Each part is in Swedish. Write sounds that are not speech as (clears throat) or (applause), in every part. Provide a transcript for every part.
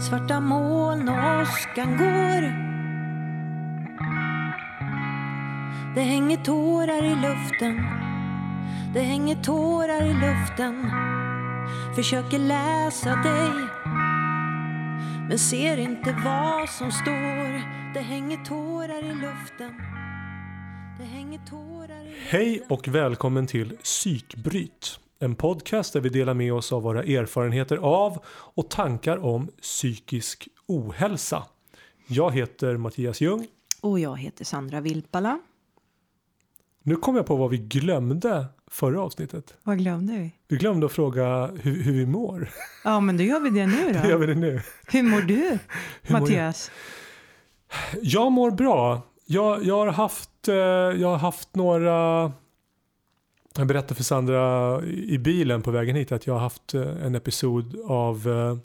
Svarta moln och åskan går. Det hänger tårar i luften. Det hänger tårar i luften. Försöker läsa dig. Men ser inte vad som står. Det hänger tårar i luften. Det hänger tårar i luften. Hej och välkommen till Psykbryt. En podcast där vi delar med oss av våra erfarenheter av och tankar om psykisk ohälsa. Jag heter Mattias Ljung. Och jag heter Sandra Vilpala. Nu kom jag på vad vi glömde förra avsnittet. Vad glömde vi? Vi glömde att fråga hur, hur vi mår. Ja, men då gör vi det nu (laughs) gör då. vi det nu? Hur mår du, (laughs) Hur mår Mattias? Jag mår bra. Jag, jag, har haft, eh, jag har haft några... Jag berättade för Sandra i bilen på vägen hit att jag har haft eh, en episod av eh,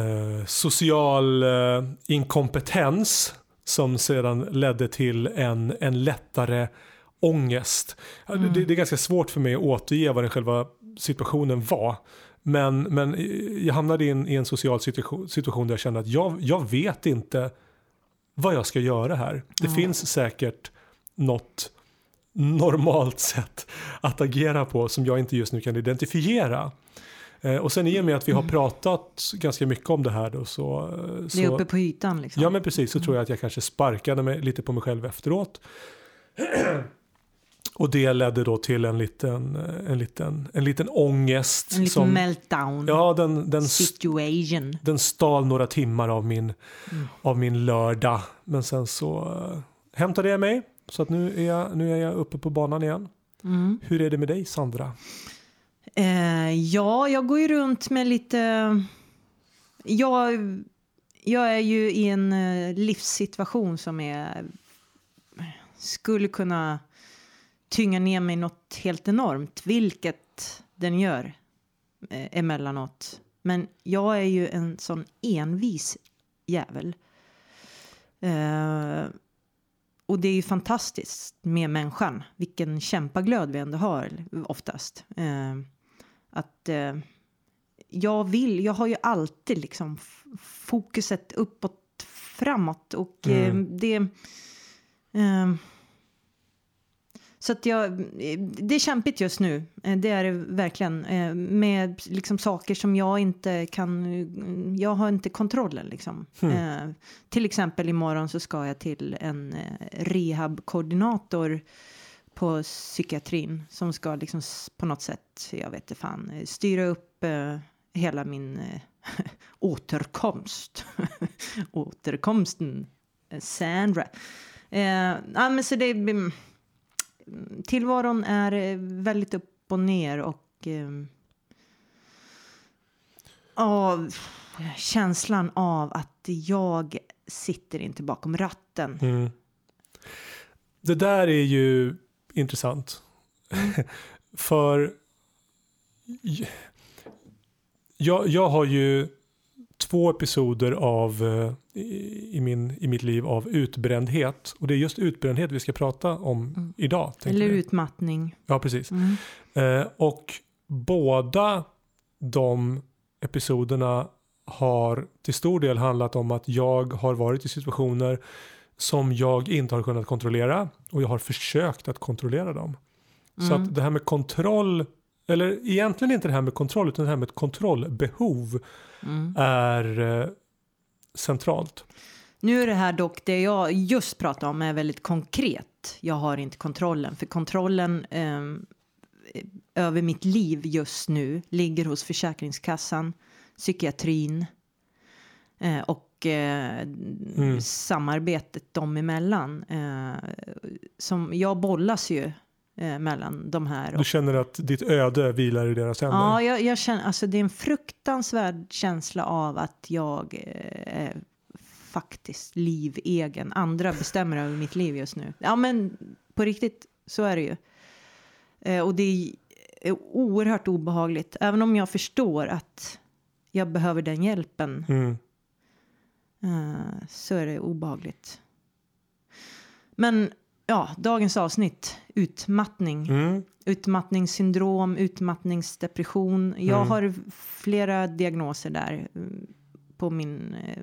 eh, social eh, inkompetens som sedan ledde till en, en lättare ångest. Ja, Det, det är ganska svårt för mig att återge vad den själva situationen var. Men, men jag hamnade i en, i en social situation, situation där jag kände att jag, jag vet inte vad jag ska göra här. Det finns säkert något normalt sätt att agera på som jag inte just nu kan identifiera. Eh, och sen i och med att vi har pratat ganska mycket om det här då så... eh, så Det är uppe på ytan liksom. Ja men precis, så tror jag att jag kanske sparkade mig lite på mig själv efteråt. (clears throat) Och det ledde då till en liten, eh, en liten, en liten ångest. en liten som, meltdown Ja, den, den, situation. den stal några timmar av min, Mm. av min lördag. Men sen så hämtade jag mig. Så att nu är, jag, nu är jag uppe på banan igen. Mm. Hur är det med dig Sandra? Eh, ja, jag går ju runt med lite... Jag, jag är ju i en eh, livssituation som är... Skulle kunna tynga ner mig något helt enormt, vilket den gör eh, emellanåt. Men jag är ju en sån envis jävel. Eh, och det är ju fantastiskt med människan. Vilken kämpaglöd vi ändå har oftast. Eh, att eh, jag vill, jag har ju alltid liksom fokuset uppåt, framåt och eh, Mm. det... Så att jag, det är kämpigt just nu, eh, det är det verkligen. eh, Med liksom saker som jag inte kan, jag har inte kontrollen liksom. Eh, Till exempel imorgon så ska jag till en eh, rehabkoordinator på psykiatrin som ska liksom på något sätt, jag vet inte fan, styra upp hela min (laughs) återkomst. (laughs) Återkomsten, Sandra. Ja, men så det, mm, tillvaron är eh, väldigt upp och ner och eh, av känslan av att jag sitter inte bakom ratten. Mm. Det där är ju intressant. (laughs) För jag, jag har ju två episoder av eh, i, min, i mitt liv av utbrändhet. Och det är just utbrändhet vi ska prata om idag. tänkte Eller vi. utmattning. Ja, precis. Mm. Eh, och båda de episoderna har till stor del handlat om att jag har varit i situationer som jag inte har kunnat kontrollera och jag har försökt att kontrollera dem. Så Mm. att det här med kontroll, eller egentligen inte det här med kontroll utan det här med ett kontrollbehov Mm. är eh, centralt. Nu är det här dock, det jag just pratar om är väldigt konkret. Jag har inte kontrollen, för kontrollen ehm, över mitt liv just nu ligger hos Försäkringskassan, psykiatrin eh, och eh, Mm. samarbetet dem emellan. Eh, som, jag bollas ju eh, mellan de här. Du känner att ditt öde vilar i deras händer. Ja, jag, jag känner, alltså det är en fruktansvärd känsla av att jag eh, är faktiskt livegen. Andra bestämmer över mitt liv just nu. Ja, men på riktigt så är det ju. Eh, och det är är oerhört obehagligt. Även om jag förstår att jag behöver den hjälpen Mm. eh, så är det obehagligt. Men ja, dagens avsnitt, utmattning. Mm. utmattningssyndrom, utmattningsdepression. Jag Mm. har flera diagnoser där eh, på min... eh,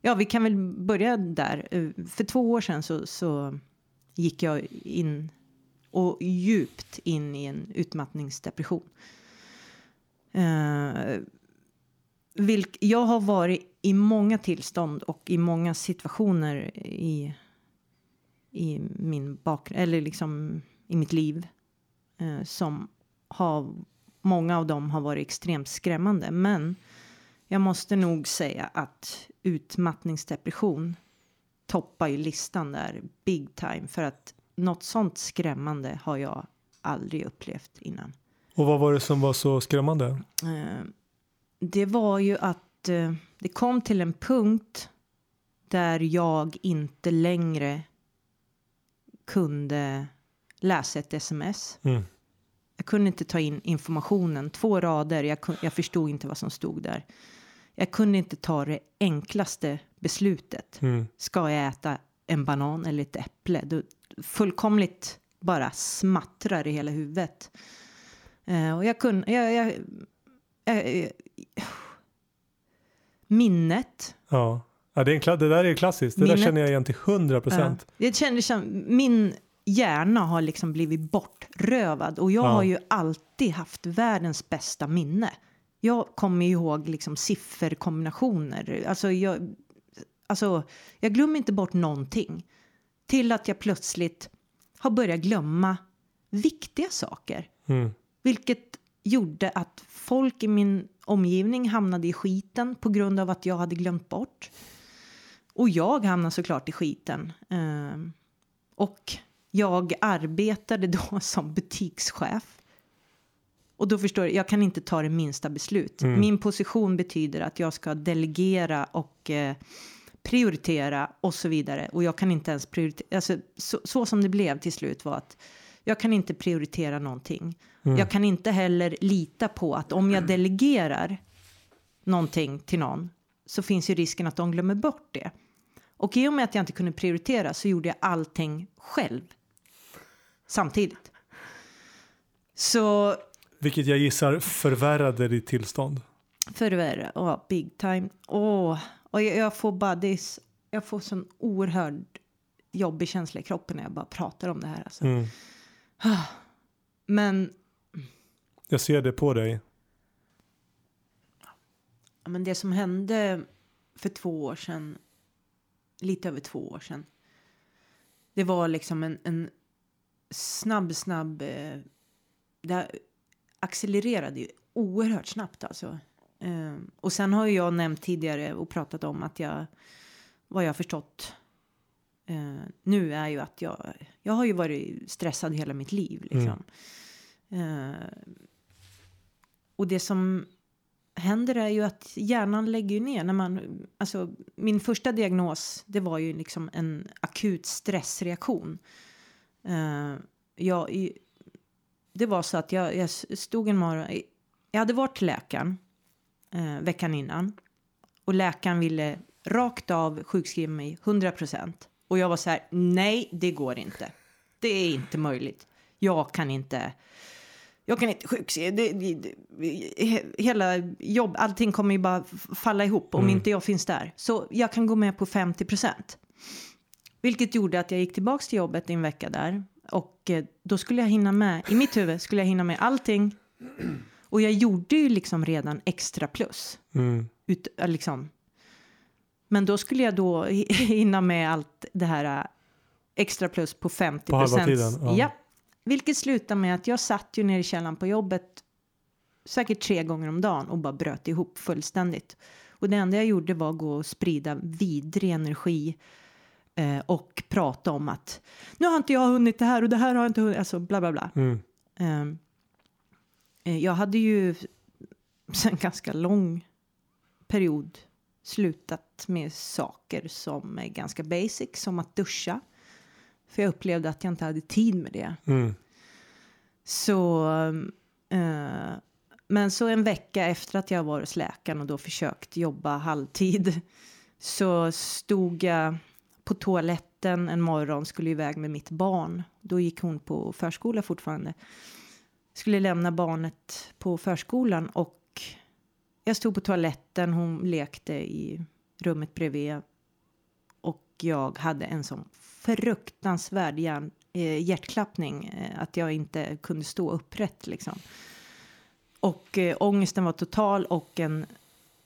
Ja, vi kan väl börja där. Eh, För två år sedan så, så gick jag in och djupt in i en utmattningsdepression. Eh, vilk, jag har varit i många tillstånd och i många situationer i, i min bakgrund, eller liksom i mitt liv eh, som har, många av dem har varit extremt skrämmande. Men jag måste nog säga att utmattningsdepression toppar ju listan där big time för att något sånt skrämmande har jag aldrig upplevt innan. Och vad var det som var så skrämmande? Eh, det var ju att eh, det kom till en punkt där jag inte längre kunde läsa ett sms. Mm. Jag kunde inte ta in informationen, två rader, jag, jag förstod inte vad som stod där. Jag kunde inte ta det enklaste beslutet. Mm. Ska jag äta en banan eller ett äpple? Då fullkomligt bara smattrar i hela huvudet. Eh, och jag kunde... Jag, jag, jag, minnet. Ja. Ja, det, är en, det där är klassiskt. Det där Minnet- känner jag igen till 100 procent. Ja. Det kändes som min hjärna har liksom blivit bortrövad och jag Ja. har ju alltid haft världens bästa minne. Jag kommer ihåg liksom sifferkombinationer. Alltså jag, alltså jag glömmer inte bort någonting. Till att jag plötsligt har börjat glömma viktiga saker. Mm. Vilket gjorde att folk i min omgivning hamnade i skiten på grund av att jag hade glömt bort. Och jag hamnade såklart i skiten. Ehm, och jag arbetade då (laughs) som butikschef. Och då förstår du, jag kan inte ta det minsta beslut. Mm. Min position betyder att jag ska delegera och eh, prioritera och så vidare. Och jag kan inte ens prioritera. Alltså, så, så som det blev till slut var att jag kan inte prioritera någonting. Mm. Jag kan inte heller lita på att om jag delegerar någonting till någon så finns ju risken att de glömmer bort det. Och i och med att jag inte kunde prioritera så gjorde jag allting själv. Samtidigt. Så Vilket jag gissar förvärrade ditt tillstånd. förvärra, ja, big time. Åh, och jag, jag får bara, det är, s- jag får sån oerhörd jobbig känsla i kroppen när jag bara pratar om det här. Alltså. Mm. (sighs) Men, Jag ser det på dig. men det som hände för två år sedan, lite över två år sedan, det var liksom en, en snabb, snabb, eh, det accelererade ju oerhört snabbt alltså. Eh, och sen har ju jag nämnt tidigare och pratat om att jag, vad jag förstått eh, nu är ju att jag, jag har ju varit stressad hela mitt liv liksom. Eh, och det som händer är ju att hjärnan lägger ner när man, alltså min första diagnos, det var ju liksom en akut stressreaktion. Uh, jag, i- det var så att jag, jag stod en morgon, jag hade varit till läkaren uh, veckan innan och läkaren ville rakt av sjukskriva mig 100 procent. Och jag var så här, nej, det går inte. Det är inte möjligt. Jag kan inte. Jag kan inte sjukskriva. Det, det, det, he- hela jobb, allting kommer ju bara falla ihop om Mm. inte jag finns där. Så jag kan gå med på 50 procent. Vilket gjorde att jag gick tillbaka till jobbet i en vecka där. Och eh, då skulle jag hinna med, i mitt huvud skulle jag hinna med allting. Och jag gjorde ju liksom redan extra plus. Mm. Ut, äh, liksom. Men då skulle jag då (laughs) hinna med allt det här äh, extra plus på 50 På halva procent. tiden, ja. Ja. Vilket slutade med att jag satt ju nere i källaren på jobbet säkert tre gånger om dagen och bara bröt ihop fullständigt. Och det enda jag gjorde var att gå och sprida vidrig energi eh, och prata om att nu har inte jag hunnit det här och det här har jag inte hunnit, alltså bla bla bla. Mm. Ehm, eh, jag hade ju (laughs) sen ganska lång period slutat med saker som är ganska basic, som att duscha. För jag upplevde att jag inte hade tid med det. Mm. Så, eh, men så en vecka efter att jag var hos läkaren och då försökt jobba halvtid så stod jag på toaletten en morgon, skulle iväg med mitt barn. Då gick hon på förskola fortfarande. skulle lämna barnet på förskolan och jag stod på toaletten, hon lekte i rummet bredvid och jag hade en sån fruktansvärd hjärn, eh, hjärtklappning eh, att jag inte kunde stå upprätt liksom. Och eh, ångesten var total och en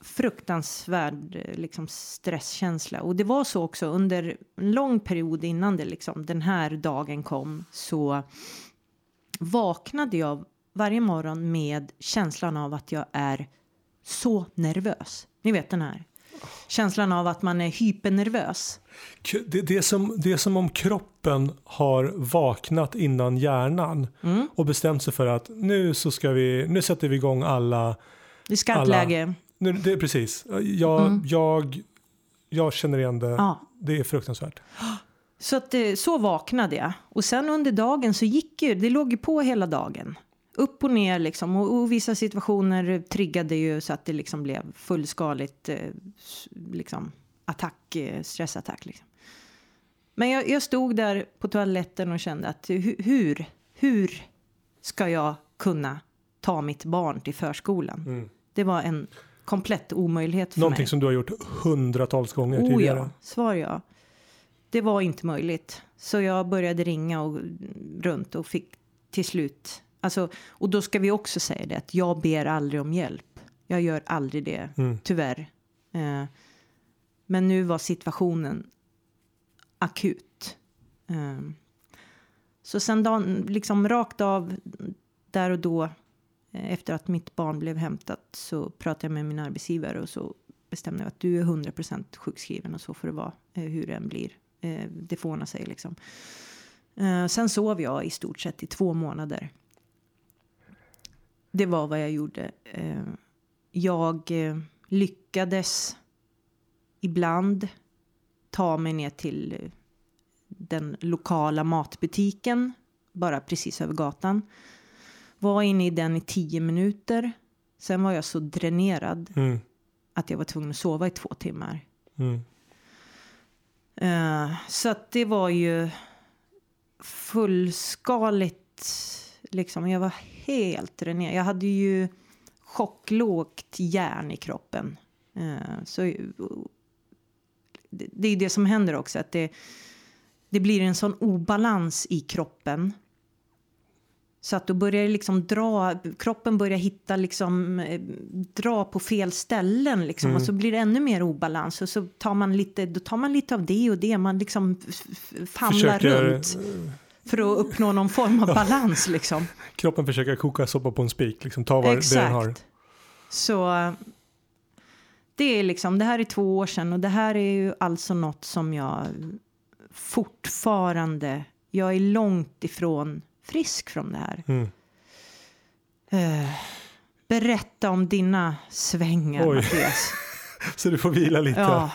fruktansvärd eh, liksom, stresskänsla. Och det var så också under en lång period innan det, liksom, den här dagen kom så vaknade jag varje morgon med känslan av att jag är så nervös. Ni vet den här känslan av att man är hypernervös. Det, det, är som, det är som om kroppen har vaknat innan hjärnan mm. och bestämt sig för att nu så ska vi, nu sätter vi igång alla är skarpt läge. Nu, det är precis. Jag, mm. jag, jag känner igen det. Ja. Det är fruktansvärt. Så, att, så vaknade jag. Och sen under dagen så gick ju, det låg ju på hela dagen. Upp och ner liksom. Och, och vissa situationer triggade ju så att det liksom blev fullskaligt eh, liksom, attack, eh, stressattack. Liksom. Men jag, jag, stod där på toaletten och kände att hur, hur ska jag kunna ta mitt barn till förskolan? Mm. Det var en komplett omöjlighet för Någonting mig. som du har gjort hundratals gånger oh, tidigare. Ja, svar ja. Det var inte möjligt. Så jag började ringa och, runt och fick till slut. Alltså, och då ska vi också säga det att jag ber aldrig om hjälp. Jag gör aldrig det, mm. tyvärr. Eh, men nu var situationen akut. Eh, så sen dagen, liksom rakt av där och då Eh, efter att mitt barn blev hämtat så pratade jag med min arbetsgivare och så bestämde jag att du är 100% sjukskriven och så får det vara eh, hur det än blir. Eh, det får ordna sig liksom. Sen sov jag i stort sett i två månader. Det var vad jag gjorde. Jag lyckades ibland ta mig ner till den lokala matbutiken bara precis över gatan. Var inne i den i tio minuter. Sen var jag så dränerad mm. att jag var tvungen att sova i två timmar. Mm. Så att det var ju fullskaligt. Liksom, jag var helt dränerad. Jag hade ju chocklågt järn i kroppen. Uh, så det, är det som händer också. Att det, det blir en sån obalans i kroppen så att då börjar det liksom dra, kroppen börjar hitta liksom, eh, dra på fel ställen liksom, mm. och så blir det ännu mer obalans och så tar man lite, då tar man lite av det och det, man liksom famlar försöker, runt för att uppnå någon form av balans liksom. (laughs) Kroppen försöker koka soppa på en spik, liksom, ta vad Exakt. det den har. Så det är liksom, det här är två år sedan och det här är ju alltså något som jag fortfarande, jag är långt ifrån frisk från det här. Mm. Uh, berätta om dina svängar, Oj. Mattias. (laughs) Så du får vila lite. Ja.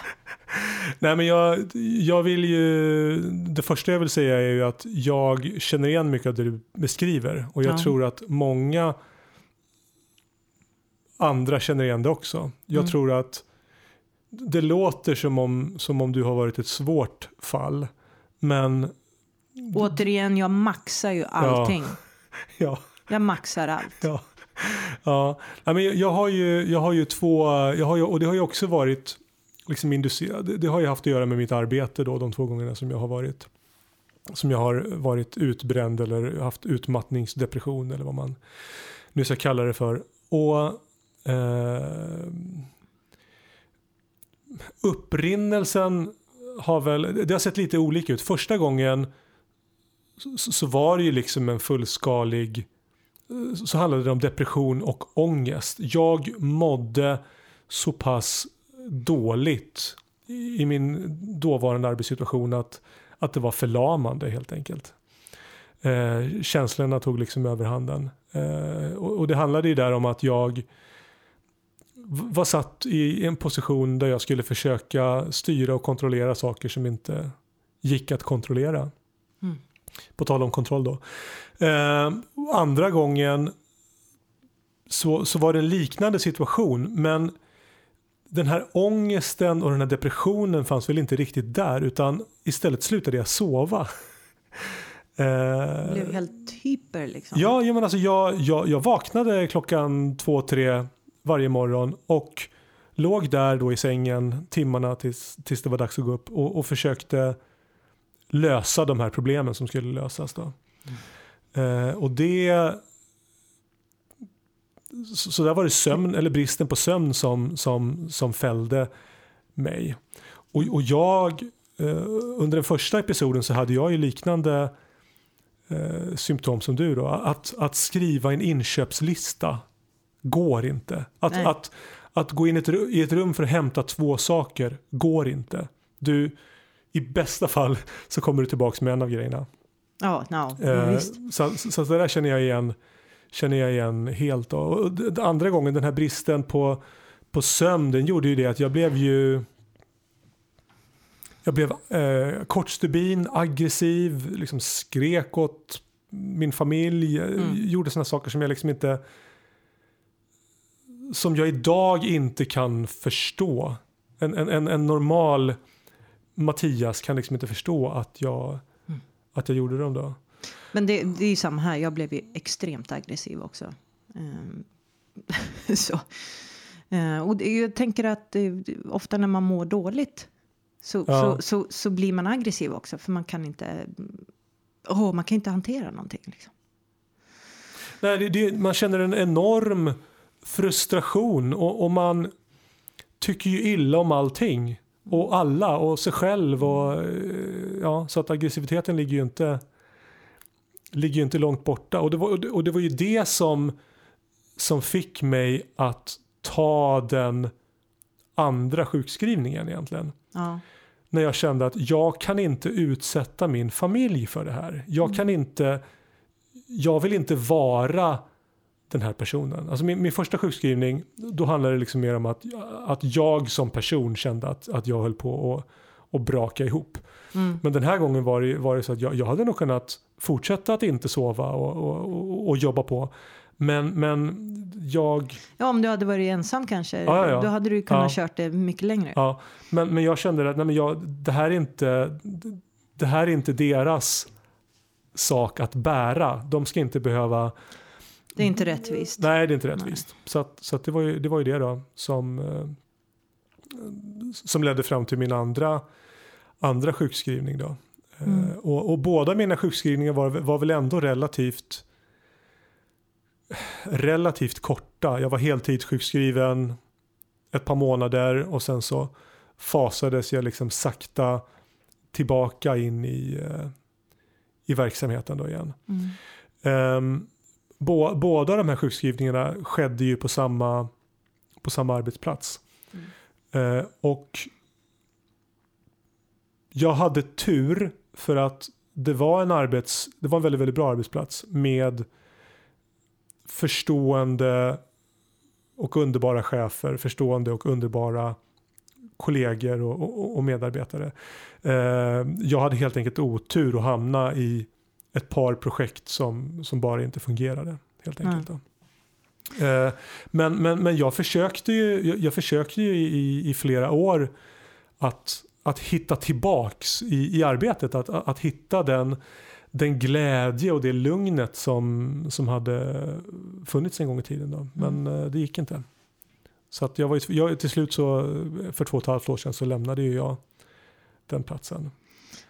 Nej, men jag, jag vill ju, det första jag vill säga är ju att jag känner igen mycket av det du beskriver. Och jag ja. tror att många andra känner igen det också. Jag mm. tror att det låter som om, som om du har varit ett svårt fall. Men Återigen, jag maxar ju allting. Ja. (laughs) ja. Jag maxar allt. Ja. Ja, men jag, har ju, jag har ju två, jag har ju, och det har ju också varit liksom det, det, har ju haft att göra med mitt arbete då de två gångerna som jag har varit som jag har varit utbränd eller haft utmattningsdepression eller vad man nu ska kalla det för. Och eh, upprinnelsen har väl, det har sett lite olika ut. Första gången så, så var det ju liksom en fullskalig så handlade det om depression och ångest. Jag mådde så pass dåligt i min dåvarande arbetssituation att, att det var förlamande helt enkelt. Eh, känslorna tog liksom överhanden. Eh, och, och det handlade ju där om att jag var satt i en position där jag skulle försöka styra och kontrollera saker som inte gick att kontrollera. Mm. På tal om kontroll då. Eh, andra gången så, så var det en liknande situation men den här ångesten och den här depressionen fanns väl inte riktigt där utan istället slutade jag sova. (laughs) Eh, blev helt hyper liksom. Ja, ja men alltså jag, jag, jag vaknade klockan två, tre varje morgon och låg där då i sängen timmarna tills, tills det var dags att gå upp och, och försökte lösa de här problemen som skulle lösas. Då. Mm. Eh, och det så, så där var det sömn, eller bristen på sömn som, som, som fällde mig. Och, och jag, eh, under den första episoden så hade jag ju liknande eh, symptom som du. Då. Att, att skriva en inköpslista går inte. Att, att, att gå in i ett rum för att hämta två saker går inte. Du, I bästa fall så kommer du tillbaka med en av grejerna. Ja, no, eh, så, så, så det där känner jag igen, känner jag igen helt. Och andra gången, den här bristen på, på sömn, den gjorde ju det att jag blev ju jag blev eh, kortstubin, aggressiv, liksom skrek åt min familj, mm. gjorde sådana saker som jag liksom inte som jag idag inte kan förstå. En, en, en normal Mattias kan liksom inte förstå att jag, mm. att jag gjorde dem då. Men det, det är ju samma här, jag blev ju extremt aggressiv också. Um, (laughs) så. Uh, och jag tänker att uh, ofta när man mår dåligt så, ja. så, så, så, blir man aggressiv också för man kan inte, oh, man kan inte hantera någonting. Liksom. Nej, det, det, man känner en enorm frustration och, och, man tycker ju illa om allting. Och alla och sig själv. Och, eh, ja, så att aggressiviteten ligger ju inte, ligger ju inte långt borta. Och det var, och det var ju det som, som fick mig att ta den andra sjukskrivningen egentligen. Ja. När jag kände att jag kan inte utsätta min familj för det här. Jag mm. kan inte, jag vill inte vara den här personen. Alltså min, min första sjukskrivning, då handlade det liksom mer om att, att jag som person kände att, att jag höll på att och braka ihop. Mm. Men den här gången var det, var det så att jag, jag hade nog kunnat fortsätta att inte sova och, och, och, jobba på. Men, men jag... Ja, om du hade varit ensam kanske. Ja, ja, ja. Då hade du kunnat ja. kört det mycket längre. Ja, men, men jag kände att nej, men jag, det, här är inte, det här är inte deras sak att bära. De ska inte behöva det är inte rättvist. Nej, det är inte rättvist. Nej. Så, att, så att det, var ju, det var ju det då som, eh, som ledde fram till min andra, andra sjukskrivning. Då. Eh, mm. och, och, båda mina sjukskrivningar var, var väl ändå relativt relativt korta. Jag var heltidssjukskriven ett par månader och sen så fasades jag liksom sakta tillbaka in i, eh, i verksamheten då igen. Mm. Um, Bå, båda de här sjukskrivningarna skedde ju på samma, på samma arbetsplats. Mm. Eh, och jag hade tur för att det var en, arbets, det var en väldigt, väldigt bra arbetsplats med förstående och underbara chefer, förstående och underbara kollegor och, och, och medarbetare. Eh, jag hade helt enkelt otur att hamna i ett par projekt som, som bara inte fungerade. helt enkelt. Mm. men, men, men jag försökte ju, jag, jag försökte ju i, i flera år att, att hitta tillbaks i, i arbetet. Att, att hitta den, den glädje och det lugnet som, som hade funnits en gång i tiden. Då. Men mm. det gick inte. Så att jag var, jag, till slut så, för två och ett halvt år sedan så lämnade ju jag den platsen.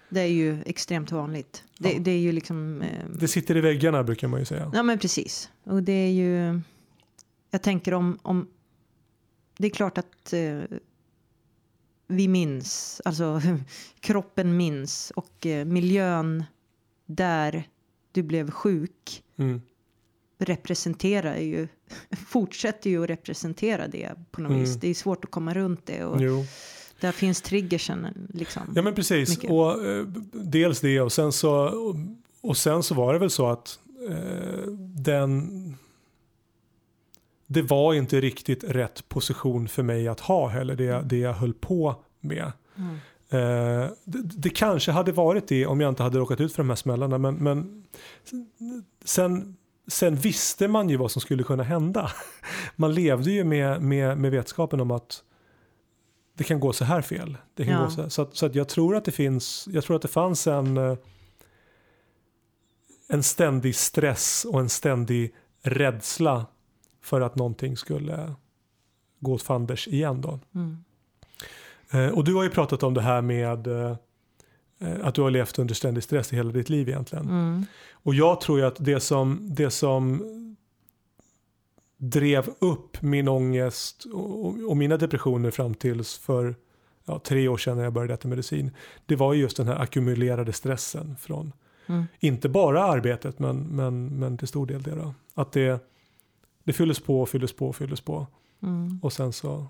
Det är ju extremt vanligt. Det, ja. det är ju liksom... Eh, det sitter i väggarna brukar man ju säga. Ja men precis. Och det är ju... Jag tänker om... om det är klart att eh, vi minns, alltså (laughs) kroppen minns och eh, miljön där du blev sjuk mm. representerar ju, (laughs) fortsätter ju att representera det på något mm. vis. Det är svårt att komma runt det. Och, jo. Där finns triggersen. Liksom, ja men precis. Mycket. Och, eh, dels det och sen, så, och, och sen så var det väl så att eh, den det var inte riktigt rätt position för mig att ha heller det, det jag höll på med. Mm. Eh, det, det, kanske hade varit det om jag inte hade råkat ut för de här smällarna men, men sen, sen visste man ju vad som skulle kunna hända. (laughs) Man levde ju med, med, med vetskapen om att det kan gå så här fel. Det kan ja. gå så, så, att, så att jag tror att det finns, jag tror att det fanns en, eh, en ständig stress och en ständig rädsla för att någonting skulle gå åt fanders igen då. Mm. Eh, och du har ju pratat om det här med eh, att du har levt under ständig stress i hela ditt liv egentligen. Mm. Och jag tror ju att det som, det som drev upp min ångest och, och mina depressioner fram tills för ja, tre år sedan när jag började äta medicin. Det var just den här ackumulerade stressen från, Mm. inte bara arbetet men, men, men till stor del det då. Att det, det fylldes på och fylldes på och fylldes på. Mm. Och sen så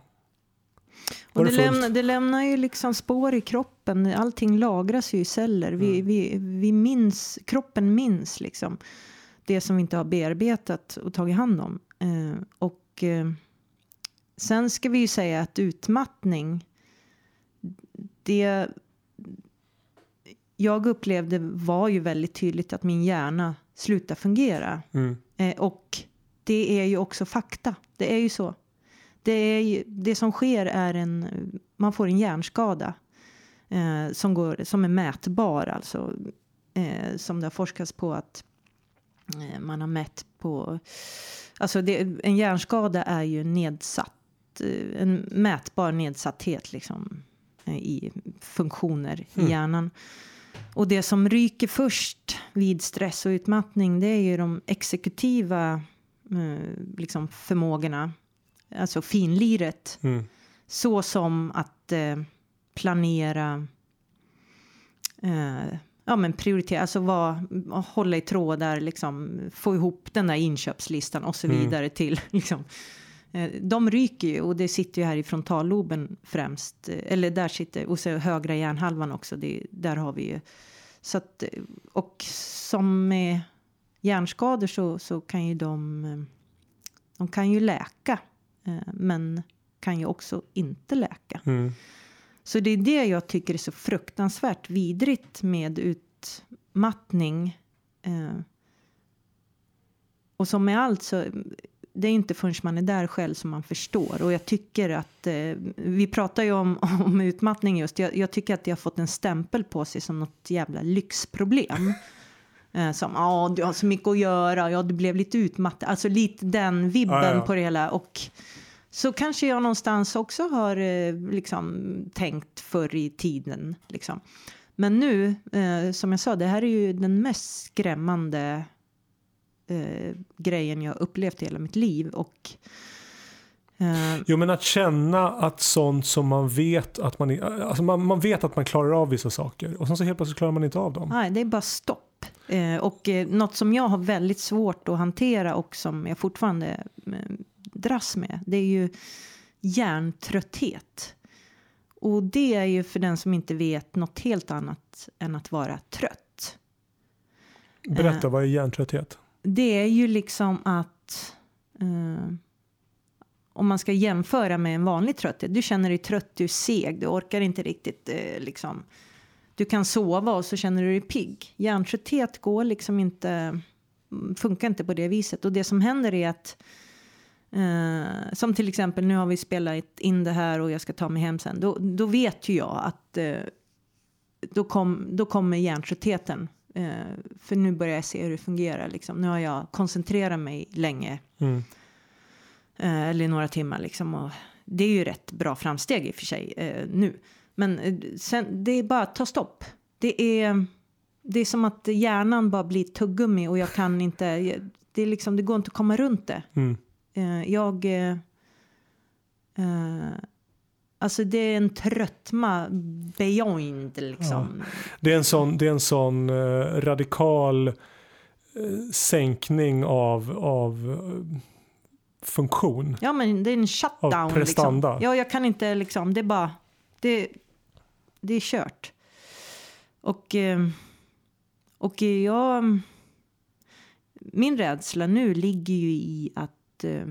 Och det, det lämnar, det lämnar ju liksom spår i kroppen. Allting lagras ju i celler. Vi, Mm. vi, vi minns, kroppen minns liksom det som vi inte har bearbetat och tagit hand om. Eh, och eh, sen ska vi ju säga att utmattning, det jag upplevde var ju väldigt tydligt att min hjärna slutar fungera. Mm. Eh, och det är ju också fakta. Det är ju så. Det, är ju, det som sker är en, man får en hjärnskada eh, som, går, som är mätbar. Alltså, eh, som det har forskats på att eh, man har mätt på. Alltså det, en hjärnskada är ju nedsatt. Eh, en mätbar nedsatthet liksom, eh, i funktioner Mm. i hjärnan. Och det som ryker först vid stress och utmattning det är ju de exekutiva liksom förmågorna. Alltså finliret. Mm. Så som att eh, planera, eh, ja men prioritera, alltså vad, hålla i trådar, liksom, få ihop den där inköpslistan och så Mm. vidare till (laughs) liksom. Eh, de ryker ju och det sitter ju här i frontalloben främst, eh, eller där sitter, och så högra hjärnhalvan också, det, där har vi ju. Så att, eh, och som med hjärnskador så, så kan ju de, eh, de kan ju läka, eh, men kan ju också inte läka. Mm. Så det är det jag tycker är så fruktansvärt vidrigt med utmattning. Eh, och som med allt så det är inte förrän man är där själv som man förstår. Och jag tycker att, eh, vi pratar ju om, (laughs) om utmattning just, jag, jag tycker att det har fått en stämpel på sig som något jävla lyxproblem. Eh, som, ja du har så mycket att göra, ja du blev lite utmattad, alltså lite den vibben Ja, ja. på det hela. Och så kanske jag någonstans också har eh, liksom tänkt förr i tiden. Liksom. Men nu, eh, som jag sa, det här är ju den mest skrämmande eh, grejen jag upplevt i hela mitt liv. Och, Jo men att känna att sånt som man vet att man, alltså man, man vet att man klarar av vissa saker och sen så helt plötsligt klarar man inte av dem. nej, det är bara stopp. Eh, och eh, något som jag har väldigt svårt att hantera och som jag fortfarande eh, dras med, det är ju hjärntrötthet. Och det är ju för den som inte vet något helt annat än att vara trött. Berätta, vad är hjärntrötthet? Det är ju liksom att eh, om man ska jämföra med en vanlig trötthet. Du känner dig trött, du är seg, du orkar inte riktigt eh, liksom. Du kan sova och så känner du dig pigg. Hjärntrötthet går liksom inte, mm, funkar inte på det viset. Och det som händer är att Eh, som till exempel, nu har vi spelat in det här och jag ska ta mig hem sen. Då, då vet ju jag att eh, då, kom, då kommer hjärntröttheten. Eh, för nu börjar jag se hur det fungerar. Liksom. Nu har jag koncentrerat mig länge. Mm. Eh, eller några timmar liksom. Och det är ju rätt bra framsteg i och för sig eh, nu. Men eh, sen, det är bara att ta stopp. Det är, det är som att hjärnan bara blir tuggummi och jag kan inte, det, är liksom, det går inte att komma runt det. Mm. Eh, jag... Eh, alltså det är en tröttma beyond liksom. Det är en sån, det är en sån radikal sänkning av, av funktion. Ja. men det är en shutdown. Av prestanda. Liksom. Ja, jag kan inte liksom, det är bara, det, det är kört. Och, eh, och jag, min rädsla nu ligger ju i att, eh,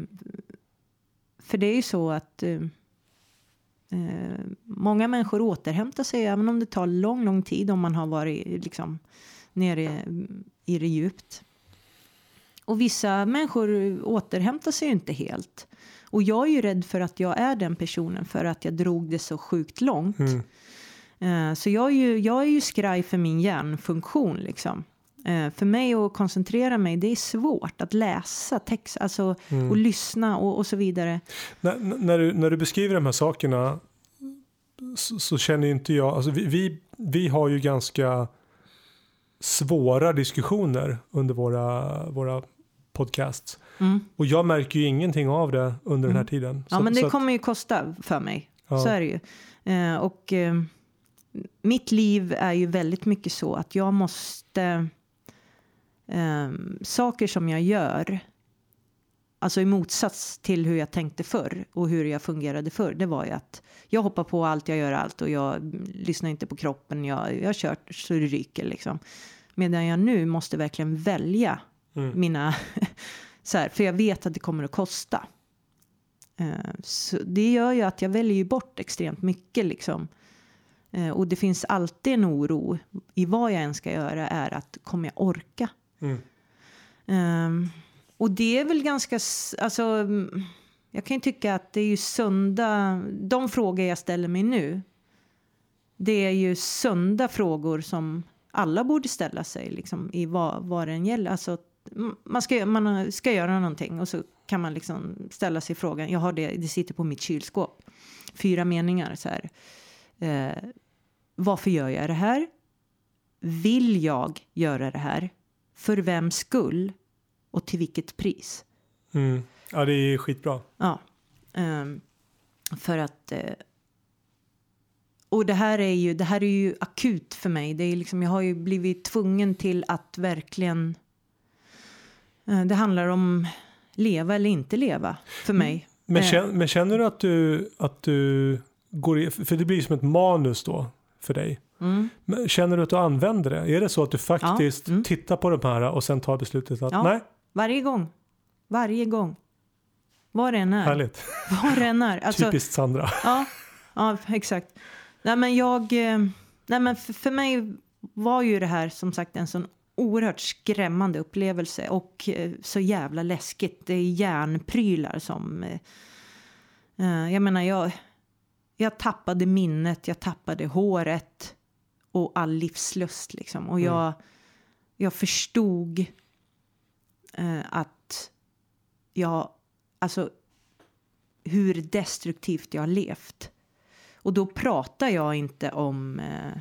för det är ju så att eh, många människor återhämtar sig även om det tar lång, lång tid om man har varit liksom nere i det djupt. Och vissa människor återhämtar sig ju inte helt. Och jag är ju rädd för att jag är den personen för att jag drog det så sjukt långt. Mm. Eh, så jag är, ju, jag är ju skraj för min hjärnfunktion liksom. Eh, för mig att koncentrera mig, det är svårt att läsa text alltså, Mm. och lyssna och, och så vidare. När, när, du, när du beskriver de här sakerna så, så känner inte jag, alltså vi, vi, vi har ju ganska svåra diskussioner under våra, våra podcasts. Mm. Och jag märker ju ingenting av det under den här tiden. Ja, Så- men det så att- kommer ju kosta för mig. Ja. Så är det ju. Eh, och eh, mitt liv är ju väldigt mycket så att jag måste... Eh, saker som jag gör, alltså i motsats till hur jag tänkte förr och hur jag fungerade förr, det var ju att jag hoppar på allt, jag gör allt och jag lyssnar inte på kroppen, jag, jag kör så det ryker liksom. Medan jag nu måste verkligen välja Mm. mina... (laughs) så här, för jag vet att det kommer att kosta. Eh, Så det gör ju att jag väljer ju bort extremt mycket liksom. Eh, Och det finns alltid en oro i vad jag än ska göra är att kommer jag orka? Mm. Ehm, och det är väl ganska, alltså mm, jag kan ju tycka att det är ju sunda, de frågor jag ställer mig nu. Det är ju sunda frågor som alla borde ställa sig liksom i vad, vad den gäller. Alltså, man ska, man ska göra någonting och så kan man liksom ställa sig frågan, jag har det, det sitter på mitt kylskåp. Fyra meningar så här. Eh, varför gör jag det här? Vill jag göra det här? För vems skull? Och till vilket pris? Mm. Ja, det är skitbra. Ja. ehm, för att... Eh, och det här är ju, det här är ju akut för mig. Det är liksom, jag har ju blivit tvungen till att verkligen... Eh, det handlar om leva eller inte leva för mig. Men, Eh. känner, men känner du att du, att du går i, för det blir som ett manus då för dig. Mm. Känner du att du använder det? Är det så att du faktiskt mm. tittar på de här och sen tar beslutet att Ja. nej, Varje gång. Varje gång. Det än är. härligt, (laughs) Vad det än är. Alltså, typiskt Sandra. Ja, ja exakt. Nej, men jag, eh, nej, men för, för mig var ju det här som sagt en sån oerhört skrämmande upplevelse och eh, så jävla läskigt. Det är järnprylar som... Eh, jag menar, jag, jag tappade minnet, jag tappade håret och all livslust liksom. Och jag, jag förstod eh, att jag, alltså hur destruktivt jag har levt. Och då pratar jag inte om, eh,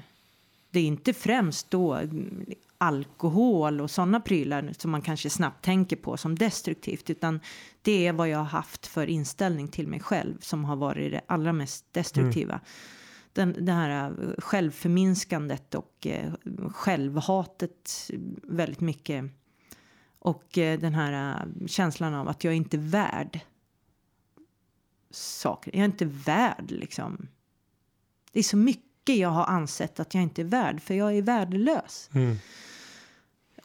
det är inte främst då mm, alkohol och sådana prylar som man kanske snabbt tänker på som destruktivt, utan det är vad jag har haft för inställning till mig själv som har varit det allra mest destruktiva. Den, det här eh, självförminskandet och eh, självhatet väldigt mycket. Och eh, den här eh, känslan av att jag inte är värd saker. Jag är inte värd liksom. Det är så mycket jag har ansett att jag inte är värd för jag är värdelös. Mm.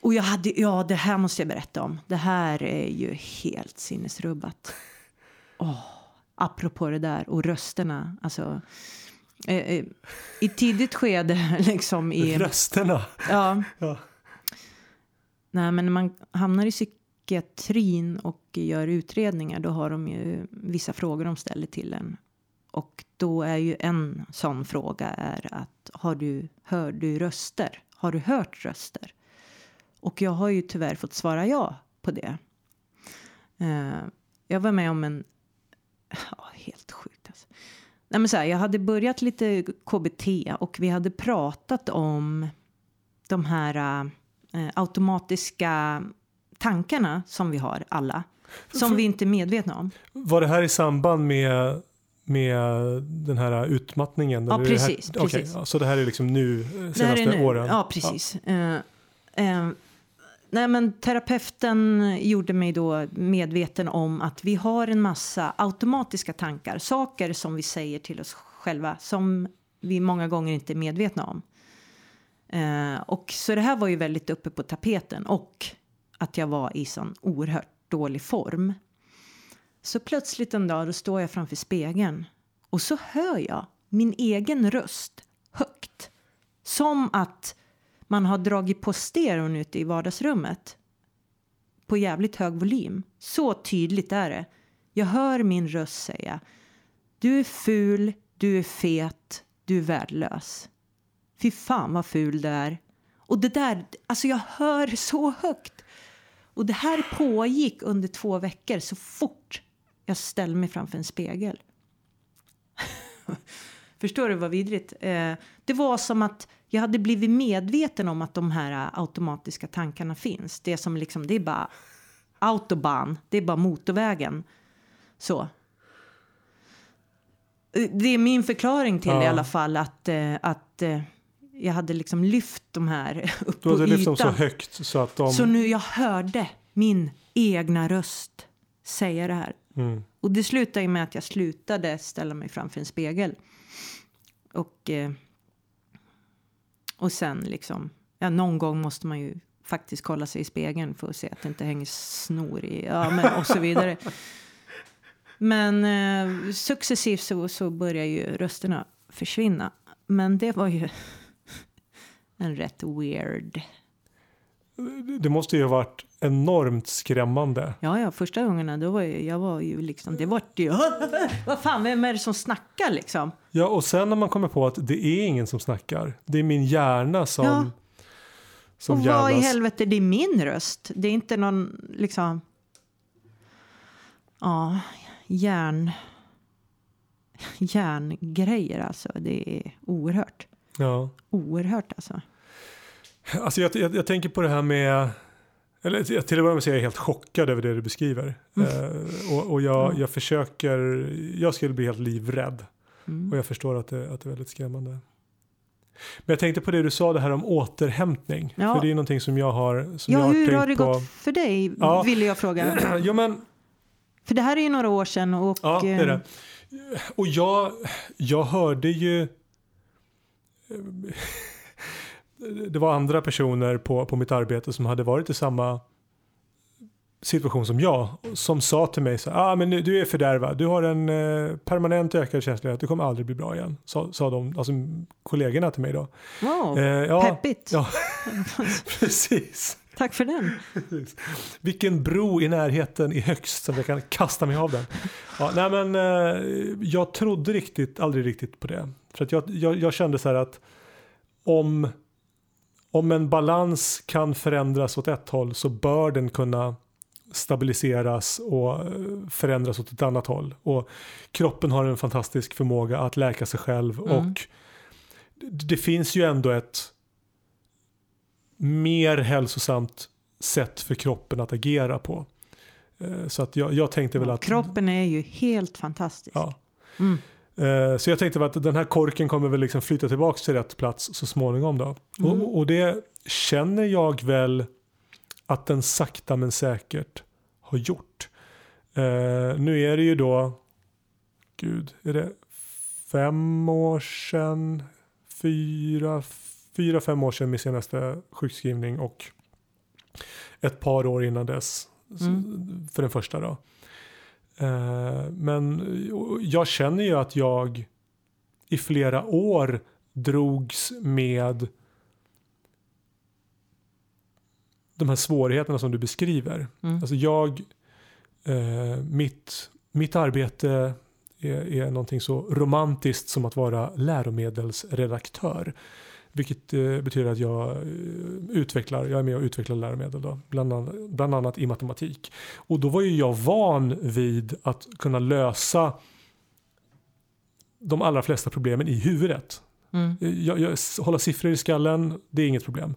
Och jag hade, ja det här måste jag berätta om. Det här är ju helt sinnesrubbat. (laughs) Åh, apropå det där och rösterna. Alltså, eh, eh, I tidigt skede (laughs) liksom i... Rösterna. Ja, (laughs) Ja. Nej, men när man hamnar i psykiatrin och gör utredningar då har de ju vissa frågor de ställer till en. Och då är ju en sån fråga är att har du, hör du röster? Har du hört röster? Och jag har ju tyvärr fått svara ja på det. Eh, jag var med om en... Ja, helt sjukt alltså. Nej, men så här, jag hade börjat lite KBT och vi hade pratat om de här eh, automatiska tankarna som vi har alla. Som vi inte är medvetna om. Var det här i samband med, med den här utmattningen? Ja, precis, Här, precis. ja, så det här är liksom nu, eh, senaste nu. åren? Ja, precis. Eh, eh, nej, men terapeuten gjorde mig då medveten om att vi har en massa automatiska tankar. Saker som vi säger till oss själva som vi många gånger inte är medvetna om. Eh, och så det här var ju väldigt uppe på tapeten och att jag var i sån oerhört dålig form. Så plötsligt en dag då står jag framför spegeln och så hör jag min egen röst högt. Som att man har dragit på stereon ute i vardagsrummet på jävligt hög volym. Så tydligt är det. Jag hör min röst säga Du är ful, du är fet, du är värdelös. Fy fan vad ful du är. Och det där, alltså jag hör så högt. Och det här pågick under två veckor så fort jag ställde mig framför en spegel. (laughs) Förstår du vad vidrigt? Eh, det var som att jag hade blivit medveten om att de här automatiska tankarna finns. Det är som liksom, det är bara autobahn, det är bara motorvägen. Så. Eh, det är min förklaring till ja. i alla fall att, eh, att eh, jag hade liksom lyft de här (laughs) upp hade lyft dem så högt så att de... Så nu jag hörde min egna röst säga det här. Mm. Och det slutade med att jag slutade ställa mig framför en spegel. Och, eh, och sen liksom, ja, någon gång måste man ju faktiskt kolla sig i spegeln för att se att det inte hänger snor i, ja, men, och så vidare. Men eh, successivt så, så börjar ju rösterna försvinna. Men det var ju en rätt weird. Det måste ju ha varit enormt skrämmande. Ja, ja, första gångerna då var jag, jag var ju liksom, det var ju, (laughs) vad fan, vem är det som snackar liksom? Ja, och sen när man kommer på att det är ingen som snackar, det är min hjärna som, ja. som och vad i helvete, det är min röst, det är inte någon liksom, ja, hjärn, (laughs) hjärngrejer alltså, det är oerhört. Ja. Oerhört alltså. Alltså jag, jag, jag tänker på det här med eller till att börja med så är jag helt chockad över det du beskriver. Mm. Uh, och, och jag, jag försöker, jag skulle bli helt livrädd. Mm. Och jag förstår att det, att det är väldigt skrämmande. Men jag tänkte på det du sa det här om återhämtning. Ja. För det är någonting som jag har som Ja, jag har hur har det på. gått för dig? Ja. Ville jag fråga. (clears throat) ja, men, för det här är ju några år sedan. Och, ja, det är det. Och jag, jag hörde ju det var andra personer på, på mitt arbete som hade varit i samma situation som jag som sa till mig så ah, men du är fördärvad, du har en eh, permanent ökad känslighet, du kommer aldrig bli bra igen. Sa, sa de, alltså kollegorna till mig då. Wow, eh, ja, peppigt. Ja, (laughs) precis. Tack för den. Vilken bro i närheten är högst som jag kan kasta mig av den. Ja, nej men, eh, jag trodde riktigt, aldrig riktigt på det. För att jag, jag, jag kände så här att om om en balans kan förändras åt ett håll så bör den kunna stabiliseras och eh, förändras åt ett annat håll. Och kroppen har en fantastisk förmåga att läka sig själv mm. och det finns ju ändå ett mer hälsosamt sätt för kroppen att agera på. Eh, så att jag, jag tänkte väl att... Kroppen är ju helt fantastisk. Ja. Mm. Eh, så jag tänkte att den här korken kommer väl liksom flytta tillbaka till rätt plats så småningom då. Mm. Och, och, det känner jag väl att den sakta men säkert har gjort. Uh, nu är det ju då, gud, är det fem år sedan, fyra, fyra fem år sedan min senaste sjukskrivning och ett par år innan dess mm. för den första då. Eh, men jag känner ju att jag i flera år drogs med de här svårigheterna som du beskriver. Mm. Alltså jag, eh, mitt, mitt arbete är, är någonting så romantiskt som att vara läromedelsredaktör. Vilket eh, betyder att jag eh, utvecklar, jag är med och utvecklar läromedel då, bland, annat, bland annat i matematik. Och då var ju jag van vid att kunna lösa de allra flesta problemen i huvudet. Mm. Jag, jag, hålla siffror i skallen, det är inget problem.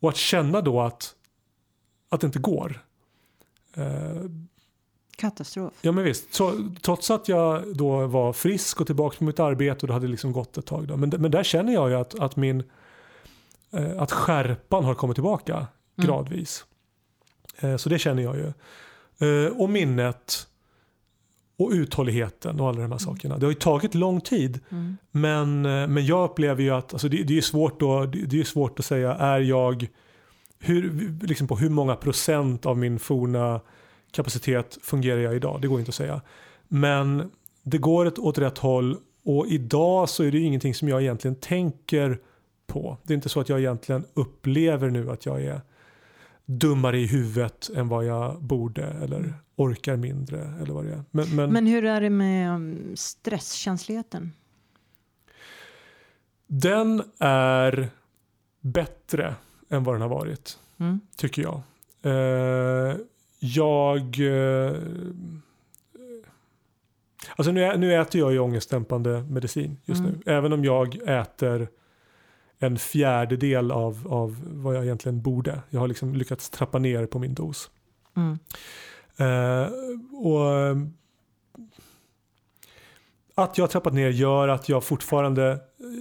Och att känna då att, att det inte går. Eh, Katastrof. Ja men visst, trots att jag då var frisk och tillbaka på mitt arbete och det hade liksom gått ett tag. Då. Men, men där känner jag ju att, att min eh, att skärpan har kommit tillbaka mm. gradvis. Eh, så det känner jag ju. Eh, och minnet och uthålligheten och alla de här mm. sakerna. Det har ju tagit lång tid. Mm. Men, men jag upplever ju att alltså det, det, är svårt då, det, det är svårt att säga, är jag hur, liksom på hur många procent av min forna kapacitet fungerar jag idag? Det går inte att säga. Men det går åt rätt håll och idag så är det ingenting som jag egentligen tänker på. Det är inte så att jag egentligen upplever nu att jag är dummare i huvudet än vad jag borde eller mm. orkar mindre eller vad det är. Men, men, men hur är det med um, stresskänsligheten? Den är bättre än vad den har varit. Mm. Tycker jag. Eh, jag... Eh, alltså nu, nu äter jag ju ångestdämpande medicin just Mm. nu. Även om jag äter en fjärdedel av, av vad jag egentligen borde. Jag har liksom lyckats trappa ner på min dos. Mm. Eh, och eh, att jag har trappat ner gör att jag fortfarande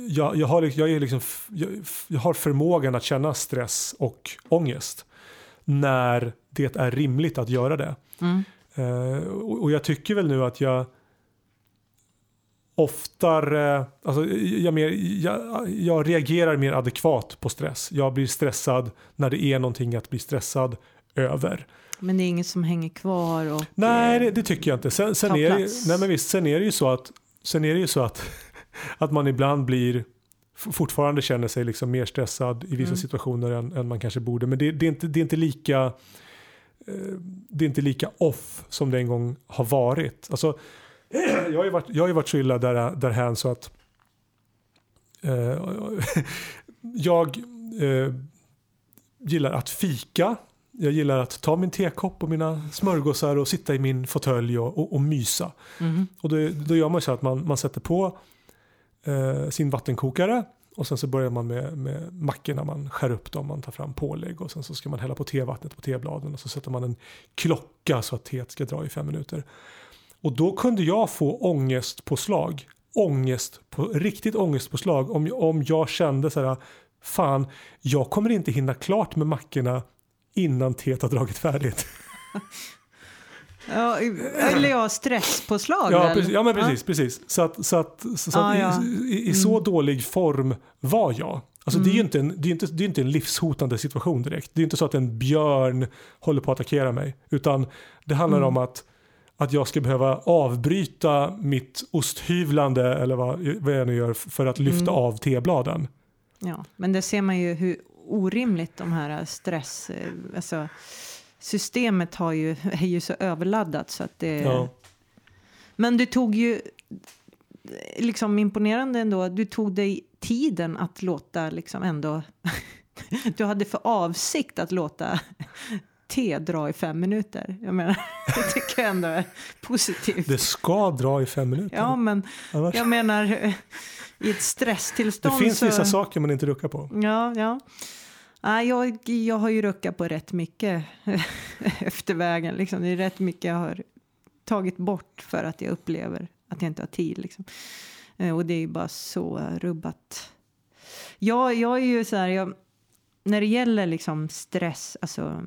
jag, jag, har, jag, är liksom, jag, jag har förmågan att känna stress och ångest när det är rimligt att göra det. Mm. Eh, och, och jag tycker väl nu att jag oftare, alltså jag, mer, jag, jag reagerar mer adekvat på stress. Jag blir stressad när det är någonting att bli stressad över. Men det är inget som hänger kvar och... Nej, det, det tycker jag inte. Sen, sen, är plats. nej men visst, sen är det ju så att, sen är det ju så att, (laughs) att man ibland blir fortfarande känner sig liksom mer stressad i vissa Mm. situationer än, än man kanske borde. Men det, det, är, inte, det är inte lika eh, det är inte lika off som det en gång har varit. Alltså, (clears throat) jag, har ju varit jag har varit så illa där, därhän så att eh, (laughs) jag eh, gillar att fika. Jag gillar att ta min tekopp och mina smörgåsar och sitta i min fåtölj och, och, och mysa. mhm. Och då, då gör man så att man, man sätter på eh, sin vattenkokare och sen så börjar man med, med mackorna, man skär upp dem, man tar fram pålägg och sen så ska man hälla på tevattnet på tebladen och så sätter man en klocka så att teet ska dra i fem minuter. Och då kunde jag få ångestpåslag, ångest på, riktigt ångestpåslag om, om jag kände så här, fan, jag kommer inte hinna klart med mackorna innan teet har dragit färdigt. (laughs) Ja, eller ja, stresspåslag Ja, precis, ja men precis. precis. Så att, så att, så Ah, att ja. Mm. i, i, i så dålig form var jag. Alltså det är ju inte en, det är inte, det är inte en livshotande situation direkt. Det är inte så att en björn håller på att attackera mig. Utan det handlar Mm. om att, att jag ska behöva avbryta mitt osthyvlande eller vad, vad jag nu gör för att lyfta Mm. av tebladen. Ja, men där ser man ju hur orimligt de här stress... eh, Alltså, systemet har ju, (laughs) är ju så överladdat så att det... Ja. Men du tog ju, liksom imponerande ändå, du tog dig tiden att låta liksom ändå... (laughs) du hade för avsikt att låta (laughs) te dra i fem minuter. Jag menar, det tycker jag ändå är positivt. Det ska dra i fem minuter. Ja, men Annars, jag menar i ett det stresstillstånd finns så... vissa saker man inte ruckar på. Ja, ja. Nej, jag, jag har ju ruckat på rätt mycket (laughs) efter vägen. Liksom. Det är rätt mycket jag har tagit bort för att jag upplever att jag inte har tid. Liksom. Eh, Och det är ju bara så rubbat. Jag, jag är ju så här, jag, när det gäller liksom stress, alltså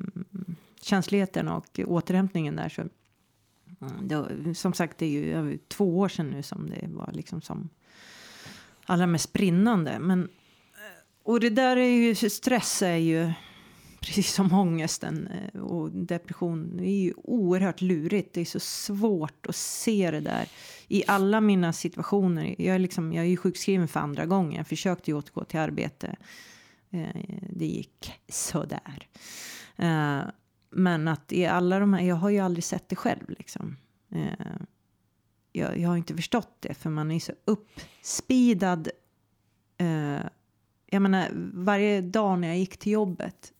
känsligheten och återhämtningen där så mm, då, som sagt det är ju över två år sedan nu som det var liksom som allra mest brinnande. Men och det där är ju, stress är ju precis som ångesten eh, och depression. Det är ju oerhört lurigt. Det är så svårt att se det där i alla mina situationer. Jag är, liksom, jag är ju sjukskriven för andra gången. Jag försökte ju återgå till arbete. Eh, det gick sådär. Eh, men att i alla de här, jag har ju aldrig sett det själv liksom. Jag, jag har inte förstått det för man är så uppspidad eh, jag menar, varje dag när jag gick till jobbet,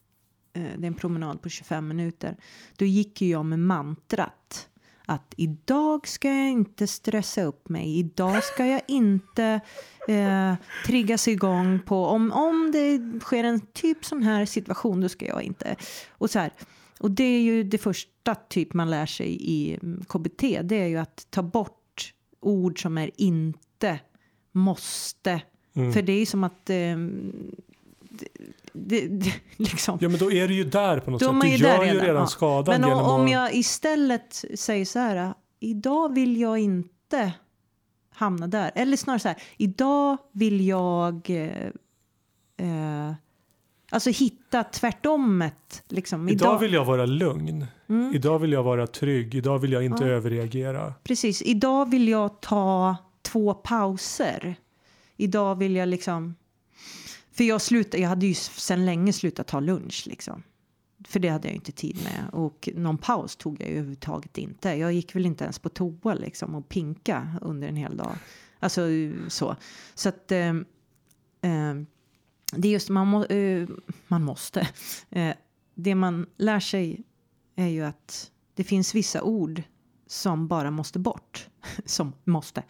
eh, det är en promenad på 25 minuter, då gick ju jag med mantrat. Att idag ska jag inte stressa upp mig, idag ska jag inte eh, triggas igång på, om, om det sker en typ sån här situation, då ska jag inte. Och så här, och det är ju det första typ man lär sig i mm, KBT, det är ju att ta bort ord som är inte, måste, Mm. för det är som att... Eh, det, det, (laughs) liksom. Ja men då är du ju där på något Då sätt. Du gör ju redan, redan ja. skadan Men om, om jag istället säger så här. Idag vill jag inte hamna där. Eller snarare så här. Idag vill jag... Eh, eh, alltså hitta tvärtomet. Liksom. Idag vill jag vara lugn. Mm. Idag vill jag vara trygg. Idag vill jag inte Ja. överreagera. Precis. Idag vill jag ta två pauser. Idag vill jag liksom... För jag, slutade, jag hade ju sen länge slutat ta lunch. Liksom. För det hade jag inte tid med. Och någon paus tog jag ju överhuvudtaget inte. Jag gick väl inte ens på toa liksom, och pinka under en hel dag. Alltså så. Så att... Eh, eh, det är just man, må, eh, man måste. Eh, det man lär sig är ju att det finns vissa ord som bara måste bort. (laughs) som måste.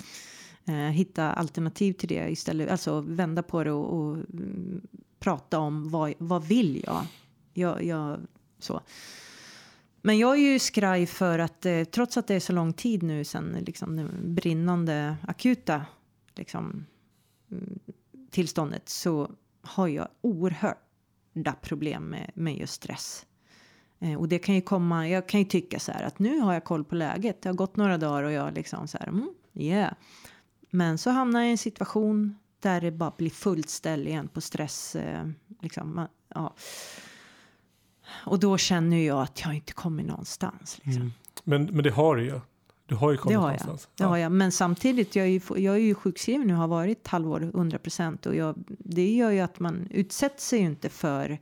Eh, hitta alternativ till det istället. Alltså vända på det och, och mm, prata om vad, vad vill jag? jag, jag så. Men jag är ju skraj för att eh, trots att det är så lång tid nu sen liksom, det brinnande akuta liksom, mm, tillståndet så har jag oerhörda problem med, med just stress. Eh, och det kan ju komma, jag kan ju tycka så här att nu har jag koll på läget. Det har gått några dagar och jag liksom så här, mm, yeah. Men så hamnar jag i en situation där det bara blir fullt ställ igen på stress. Eh, liksom, ja. Och då känner jag att jag inte kommer någonstans. Liksom. Mm. Men, men det har du ju. Du har ju kommit det har någonstans. Jag. Det har jag. Men samtidigt, jag är ju, jag är ju sjukskriven nu, har varit halvår, 100 procent. Och jag, det gör ju att man utsätter sig ju inte för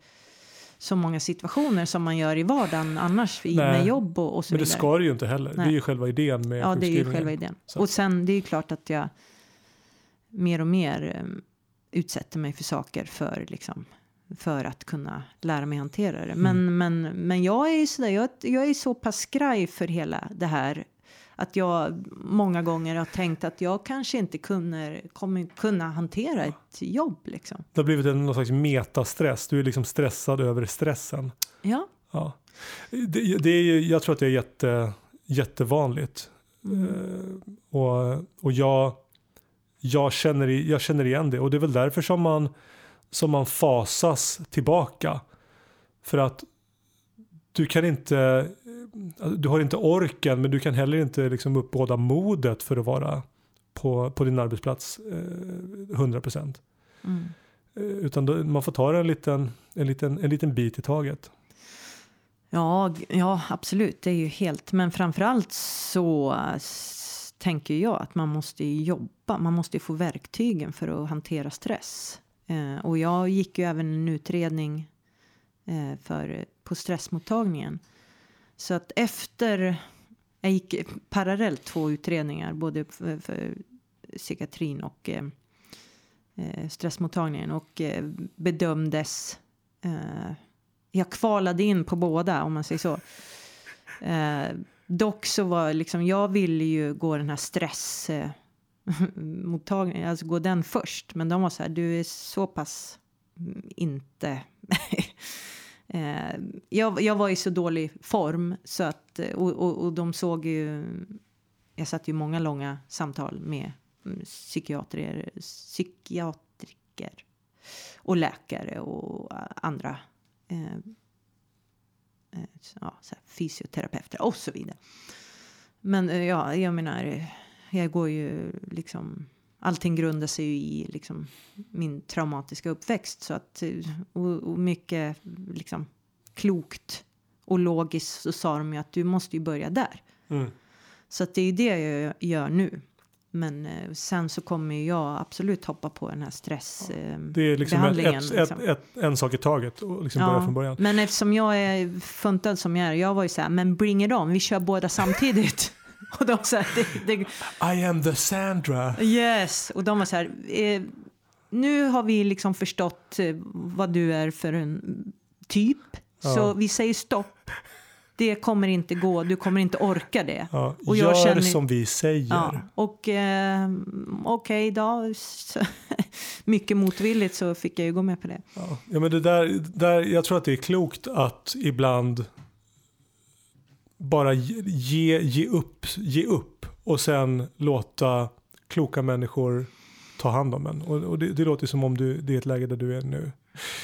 så många situationer som man gör i vardagen annars i, med jobb och, och så Men det ska du ju inte heller. Nej. Det är ju själva idén med Ja, det är ju själva idén. Så. Och sen, det är ju klart att jag mer och mer um, utsätter mig för saker för liksom för att kunna lära mig hantera det. Men, mm. men, men jag är sådär, jag, jag är så pass skraj för hela det här att jag många gånger har tänkt att jag kanske inte kunde, kommer kunna hantera ett jobb. Liksom. Det har blivit en någon slags metastress. Du är liksom stressad över stressen. Ja. ja. Det, det är, jag tror att det är jätte, jättevanligt. Mm. Uh, och och jag, jag, känner, jag känner igen det. Och det är väl därför som man, som man fasas tillbaka. För att du kan inte du har inte orken men du kan heller inte liksom uppbåda modet för att vara på, på din arbetsplats eh, 100 procent. Mm. Eh, utan då, man får ta det en liten, en, liten, en liten bit i taget. Ja, ja, absolut. Det är ju helt. Men framförallt så tänker jag att man måste jobba. Man måste få verktygen för att hantera stress. Eh, och jag gick ju även en utredning eh, för, på stressmottagningen. Så att efter, jag gick parallellt två utredningar, både för, för psykiatrin och eh, eh, stressmottagningen och eh, bedömdes, eh, jag kvalade in på båda om man säger så. Eh, dock så var liksom, jag ville ju gå den här stressmottagningen, alltså gå den först. Men de var så här, du är så pass inte Eh, jag, jag var i så dålig form så att, eh, och, och, och de såg ju, jag satt ju många långa samtal med mm, psykiatriker, psykiatriker och läkare och andra eh, eh, ja, så här, fysioterapeuter och så vidare. Men eh, ja, jag menar, jag går ju liksom allting grundar sig ju i liksom, min traumatiska uppväxt. Så att, och, och mycket liksom, klokt och logiskt så sa de ju att du måste ju börja där. Mm. Så att det är det jag gör nu. Men eh, sen så kommer jag absolut hoppa på den här stressbehandlingen. Eh, det är liksom, ett, ett, liksom. Ett, en sak i taget och liksom ja, börja från början. Men eftersom jag är funtad som jag är, jag var ju så här, men bring it on, vi kör båda samtidigt. (laughs) (laughs) Och de så här, det, det, I am the Sandra. Yes, och de var så här, eh, nu har vi liksom förstått eh, vad du är för en typ. Ja. Så vi säger stopp. Det kommer inte gå, du kommer inte orka det. Ja, och jag gör känner, som vi säger. Ja, och eh, okej okay, då, (laughs) mycket motvilligt så fick jag ju gå med på det. Ja, ja men det där, där, jag tror att det är klokt att ibland bara ge, ge, upp, ge upp och sen låta kloka människor ta hand om en. Och, och det, det, låter som om du, det är ett läge där du är nu.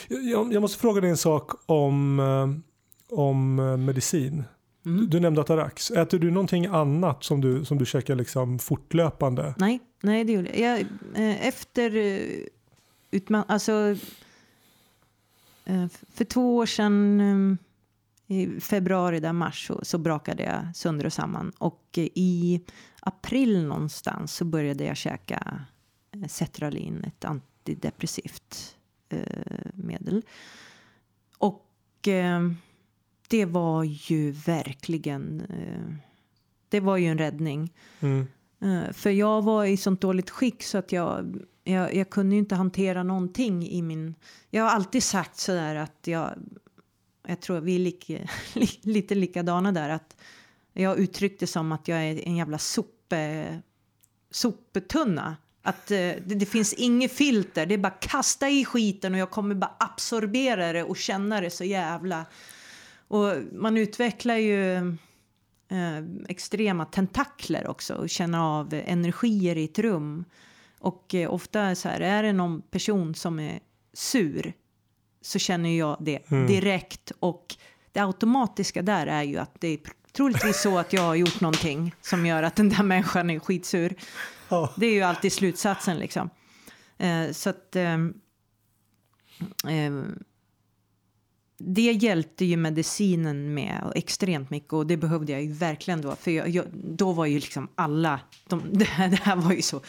Jag, jag måste fråga dig en sak om, eh, om eh, medicin. Mm. Du, du, nämnde Atarax. Äter du någonting annat som du, som du käkar liksom fortlöpande? Nej, nej det gjorde jag. Eh, efter utman alltså för två år sedan i februari, där mars, så, så brakade jag sönder och samman. Och i april någonstans så började jag käka Cetralin, ett antidepressivt eh, medel. Och eh, det var ju verkligen, eh, det var ju en räddning. Mm. Eh, för jag var i sånt dåligt skick så att jag, jag, jag kunde inte hantera någonting i min... Jag har alltid sagt sådär att jag... Jag tror vi är lika, (laughs) lite likadana där. Att jag uttryckte som att jag är en jävla sop, soptunna. Att eh, det, det, finns inget filter, det är bara kasta i skiten och jag kommer bara absorbera det och känna det så jävla... Och man utvecklar ju eh, extrema tentakler också och känner av energier i ett rum. Och eh, ofta så här, är det någon person som är sur så känner jag det mm. direkt och det automatiska där är ju att det är troligtvis så att jag har gjort någonting som gör att den där människan är skitsur. Ja. Det är ju alltid slutsatsen liksom. Eh, så att eh, eh, det hjälpte ju medicinen med extremt mycket och det behövde jag ju verkligen då. För jag, jag, då var ju liksom alla, de, (laughs) det, här, det här var ju så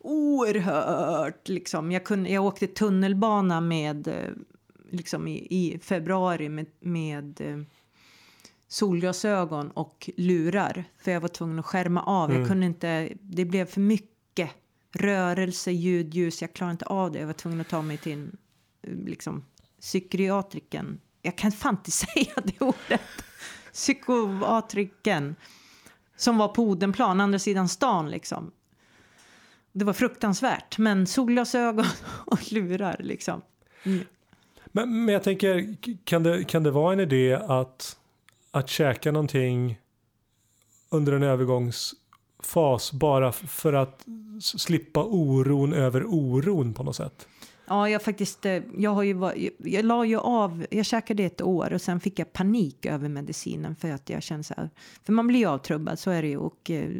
oerhört liksom. Jag, kunde, jag åkte tunnelbana med eh, liksom i, i februari med, med eh, solglasögon och lurar för jag var tvungen att skärma av. Mm. Jag kunde inte, det blev för mycket rörelse, ljud, ljus. Jag klarade inte av det. Jag var tvungen att ta mig till en, liksom, psykiatriken. Jag kan fan inte (laughs) säga det ordet. Psykiatriken. Som var på Odenplan, andra sidan stan liksom. Det var fruktansvärt. Men solglasögon (laughs) och lurar liksom. Mm. Men, men jag tänker, kan det, kan det vara en idé att att käka någonting under en övergångsfas bara för att slippa oron över oron på något sätt? Ja, jag faktiskt, eh, jag har ju jag la ju av, jag käkade ett år och sen fick jag panik över medicinen för att jag kände så här, för man blir ju avtrubbad, så är det ju och eh,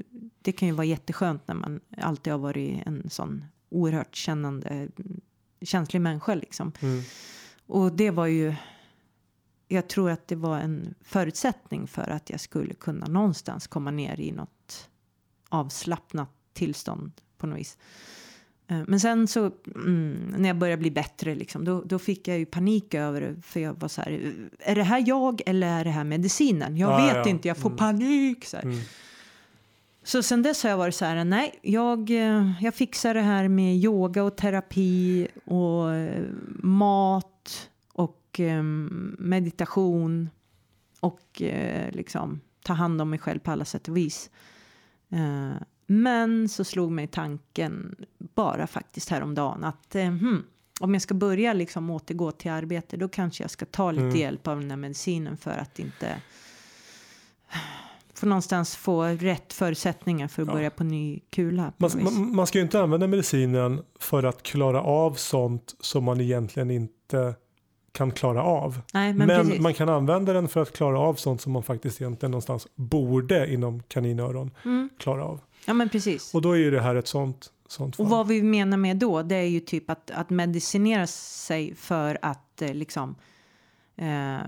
det kan ju vara jätteskönt när man alltid har varit en sån oerhört kännande, känslig människa liksom. Mm. Och det var ju jag tror att det var en förutsättning för att jag skulle kunna någonstans komma ner i något avslappnat tillstånd på något vis. Eh, men sen så mm, när jag började bli bättre liksom, då, då, fick jag ju panik över det. För jag var så här, är det här jag eller är det här medicinen? Jag ah, vet ja. inte, jag får mm. panik. Så, mm. Så sen dess har jag varit så här, nej, jag, eh, jag fixar det här med yoga och terapi och eh, mat och eh, meditation och liksom ta hand om mig själv på alla sätt och vis. Men så slog mig tanken bara faktiskt häromdagen att hmm, om jag ska börja liksom återgå till arbete då kanske jag ska ta lite mm. hjälp av den här medicinen för att inte få någonstans få rätt förutsättningar för att ja. börja på ny kula. Man, man, man, ska ju inte använda medicinen för att klara av sånt som man egentligen inte kan klara av. Nej, men, men man kan använda den för att klara av sånt som man faktiskt egentligen någonstans borde inom kaninöron mm. klara av. Ja men precis. Och då är ju det här ett sånt, sånt fall. Och vad vi menar med då det är ju typ att, att medicinera sig för att eh, liksom eh,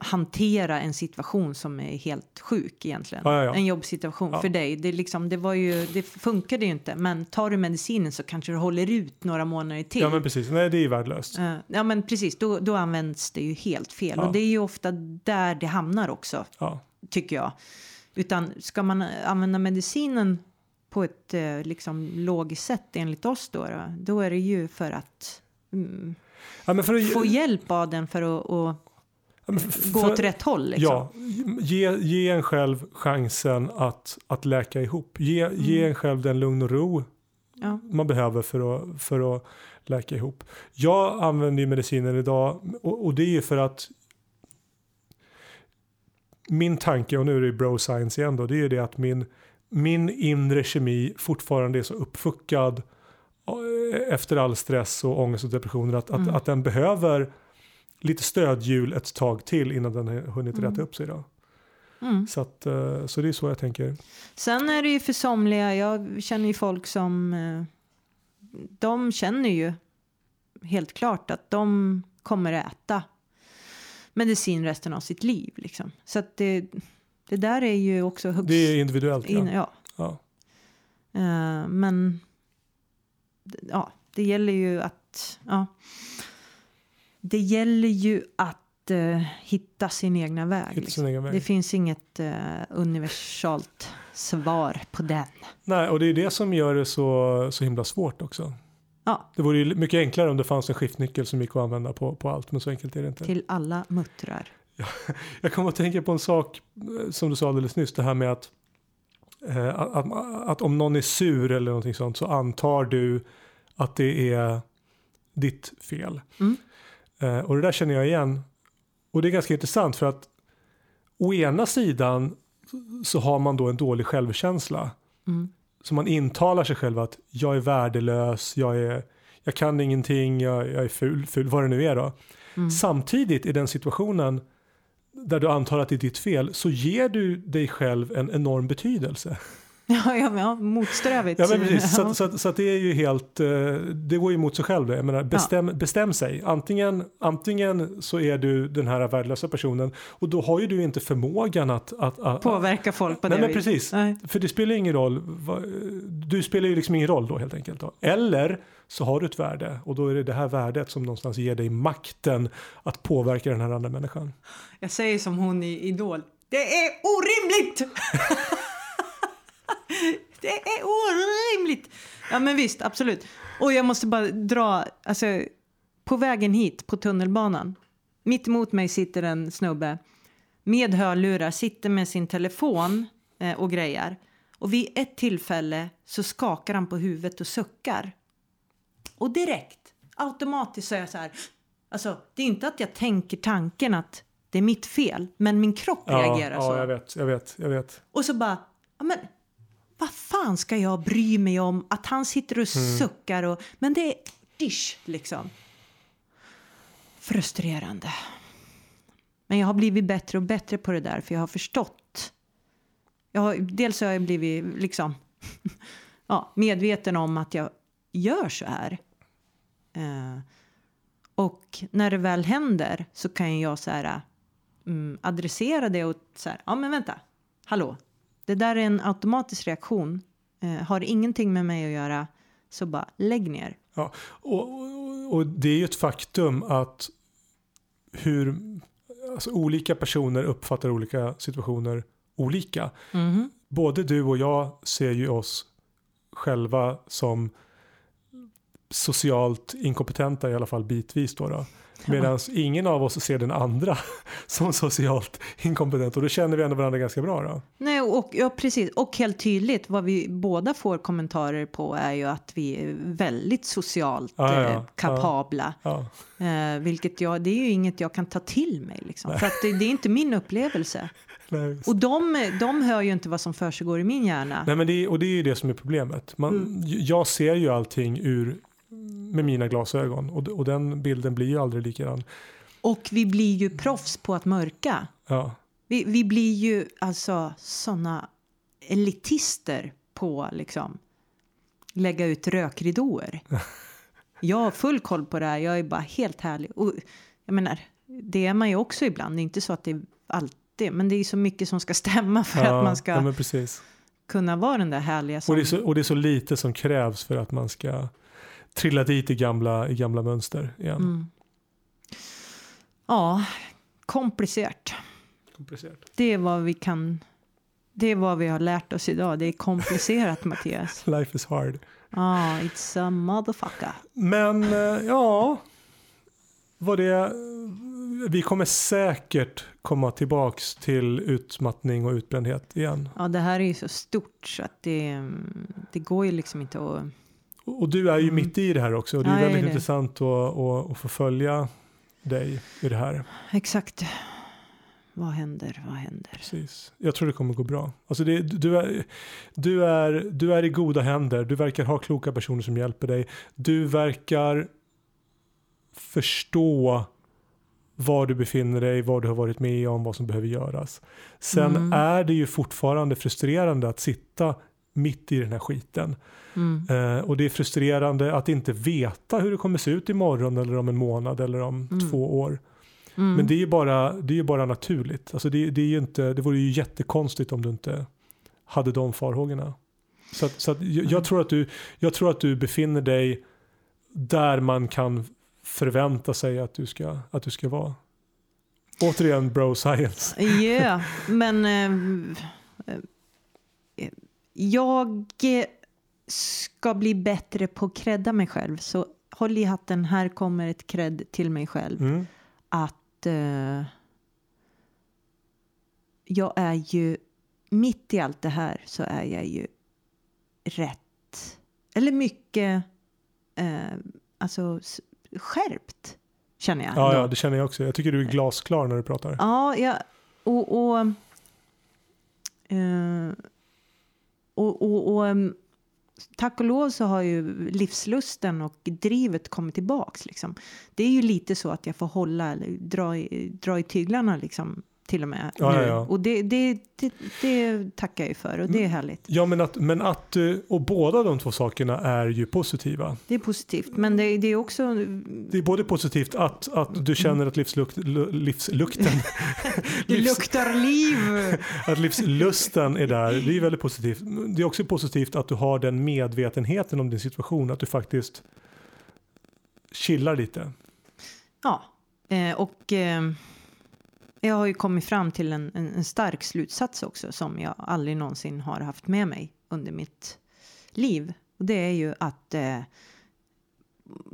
hantera en situation som är helt sjuk egentligen. Ja, ja, ja. En jobbsituation för dig. Det, liksom, det, var ju, det funkade ju inte. Men tar du medicinen så kanske du håller ut några månader till. Ja men precis, nej det är ju värdelöst. Ja men precis, då, då används det ju helt fel. Och det är ju ofta där det hamnar också. Tycker jag. Utan ska man använda medicinen på ett uh, liksom logiskt sätt enligt oss då, då, då är det ju för att, mm, för att få hjälp av den för att gå åt rätt håll. Liksom. Ja, ge, ge en själv chansen att, att läka ihop. Ge, mm. ge en själv den lugn och ro ja. man behöver för att, för att läka ihop. Jag använder ju medicinen idag och, och det är ju för att min tanke, och nu är det bro science igen då, det är ju det att min, min inre kemi fortfarande är så uppfuckad eh, efter all stress och ångest och depressioner att, mm. att, att den behöver lite stödhjul ett tag till innan den har hunnit mm. rätta upp sig. Då. Mm. Så, att, eh, så det är så jag tänker. Sen är det ju för somliga, jag känner ju folk som eh, de känner ju helt klart att de kommer äta medicin resten av sitt liv. Liksom. Så att det, det där är ju också högst... Det är individuellt. In, ja. ja. Uh, men ja, det gäller ju att... Ja det gäller ju att uh, hitta sin egna väg. Liksom. Sin egen väg. Det finns inget uh, universalt svar på den. Nej, och det är det som gör det så, så himla svårt också. Ja. Det vore ju mycket enklare om det fanns en skiftnyckel som gick att använda på, på allt, men så enkelt är det inte. Till alla muttrar. (laughs) Jag kommer att tänka på en sak eh, som du sa alldeles nyss, det här med att, eh, att, att, att om någon är sur eller någonting sånt så antar du att det är ditt fel. Mm. Eh, och det där känner jag igen. Och det är ganska intressant för att å ena sidan så har man då en dålig självkänsla. Mm. Så man intalar sig själv att jag är värdelös, jag, är, jag kan ingenting, jag, jag är ful, ful, vad det nu är då. Mm. Samtidigt i den situationen där du antar att det är ditt fel så ger du dig själv en enorm betydelse. (laughs) Ja, ja, ja motsträvigt. Ja, men precis. (laughs) Så, så, så det är ju helt, eh, det går ju emot sig själv. Jag menar, bestäm, bestäm sig. Antingen, antingen så är du den här värdelösa personen och då har ju du inte förmågan att... att, att Påverka folk på Nej det men precis. Nej. För det spelar ingen roll. Du spelar ju liksom ingen roll då helt enkelt. Då. Eller så har du ett värde och då är det det här värdet som någonstans ger dig makten att påverka den här andra människan. Jag säger som hon i Idol. Det är orimligt! (laughs) (laughs) det är orimligt! Ja men visst, absolut. Och jag måste bara dra, alltså på vägen hit på tunnelbanan. Mitt emot mig sitter en snubbe med hörlurar, sitter med sin telefon eh, och grejer. Och vid ett tillfälle så skakar han på huvudet och suckar. Och direkt, automatiskt så är jag så här. Alltså, det är inte att jag tänker tanken att det är mitt fel, men min kropp reagerar ja, så. ja, jag vet, jag vet, jag vet. Och så bara, ja men vad fan ska jag bry mig om att han sitter och Mm. suckar och, men det är dish liksom. Frustrerande. Men jag har blivit bättre och bättre på det där för jag har förstått. Jag har, dels har jag blivit liksom (laughs) ja, medveten om att jag gör så här. Eh, och när det väl händer så kan jag så här mm, adressera det och så här, ja men vänta, hallå, det där är en automatisk reaktion, eh, har ingenting med mig att göra, så bara lägg ner. Ja, och, och, och det är ju ett faktum att hur alltså, olika personer uppfattar olika situationer olika. Mhm. Både du och jag ser ju oss själva som socialt inkompetenta i alla fall bitvis då. då. Medan ingen av oss ser den andra (laughs) som socialt inkompetent och då känner vi ändå varandra ganska bra då. Nej, och, ja, precis. och helt tydligt vad vi båda får kommentarer på är ju att vi är väldigt socialt Ja, ja, eh, kapabla. Ja, Eh, vilket jag, det är ju inget jag kan ta till mig. Liksom. För det, det är inte min upplevelse. (laughs) nej. Och de, de hör ju inte vad som försiggår i min hjärna. Nej, men det, och det är ju det som är problemet. Man, Mm. Jag ser ju allting ur, med mina glasögon och, och den bilden blir ju aldrig likadan. Och vi blir ju proffs på att mörka. Ja, Vi, vi blir ju alltså såna elitister på liksom lägga ut rökridåer. (laughs) Jag har full koll på det här. Jag är bara helt härlig. Och jag menar, det är man ju också ibland. Det är inte så att det är alltid, men det är så mycket som ska stämma för ja, att man ska ja, kunna vara den där härliga som... Och det, så, och det är så lite som krävs för att man ska trilla dit i gamla, i gamla mönster igen. Mm. Ja, komplicerat. Komplicerat. Det är vad vi kan... Det är vad vi har lärt oss idag. Det är komplicerat, (laughs) Mattias. Life is hard. Ah, it's a motherfucker. Men eh, ja, vad det, vi kommer säkert komma tillbaks till utmattning och utbrändhet igen. Ja, det här är ju så stort så att det, det går ju liksom inte att... Och du är ju Mm. mitt i det här också och det är Ja, är väldigt det. intressant att, att, att få följa dig i det här. Exakt. Vad händer? Vad händer? Precis. Jag tror det kommer gå bra. Alltså det, du, är, du, är, du är i goda händer. Du verkar ha kloka personer som hjälper dig. Du verkar förstå var du befinner dig, vad du har varit med om, vad som behöver göras. Sen Mm. är det ju fortfarande frustrerande att sitta mitt i den här skiten. Mm. Eh, och det är frustrerande att inte veta hur det kommer se ut imorgon eller om en månad eller om Mm. två år. Mm. Men det är ju bara, det är bara naturligt. Alltså det, det, är inte, det vore ju jättekonstigt om du inte hade de farhågorna. Så, att, så att jag, jag, tror att du, jag tror att du befinner dig där man kan förvänta sig att du ska, att du ska vara. Återigen bro science. Ja, (laughs) men eh, eh, jag ska bli bättre på att credda mig själv så håll i hatten, här kommer ett cred till mig själv. Mm. Att eh, jag är ju, mitt i allt det här så är jag ju rätt, eller mycket, eh, alltså skärpt känner jag. Ja, ja, det känner jag också. Jag tycker du är glasklar när du pratar. Ja, ja och, och, eh, och, och, och ehm, tack och lov så har ju livslusten och drivet kommit tillbaks. Liksom. Det är ju lite så att jag får hålla, eller dra i, dra i tyglarna liksom, till och med. Ja, nu. ja, ja. Och det, det, det, det tackar jag ju för och det är härligt. Ja, men att, men att, eh, och båda de två sakerna är ju positiva. Det är positivt, men det, det är också... Det är både positivt att, att du känner att livslukt, lu- livslukten, (laughs) Det livs- luktar liv! (laughs) att livslusten är där. Det är väldigt positivt. Det är också positivt att du har den medvetenheten om din situation, att du faktiskt chillar lite. Ja, eh, och eh, jag har ju kommit fram till en, en, en stark slutsats också som jag aldrig någonsin har haft med mig under mitt liv. Och det är ju att eh,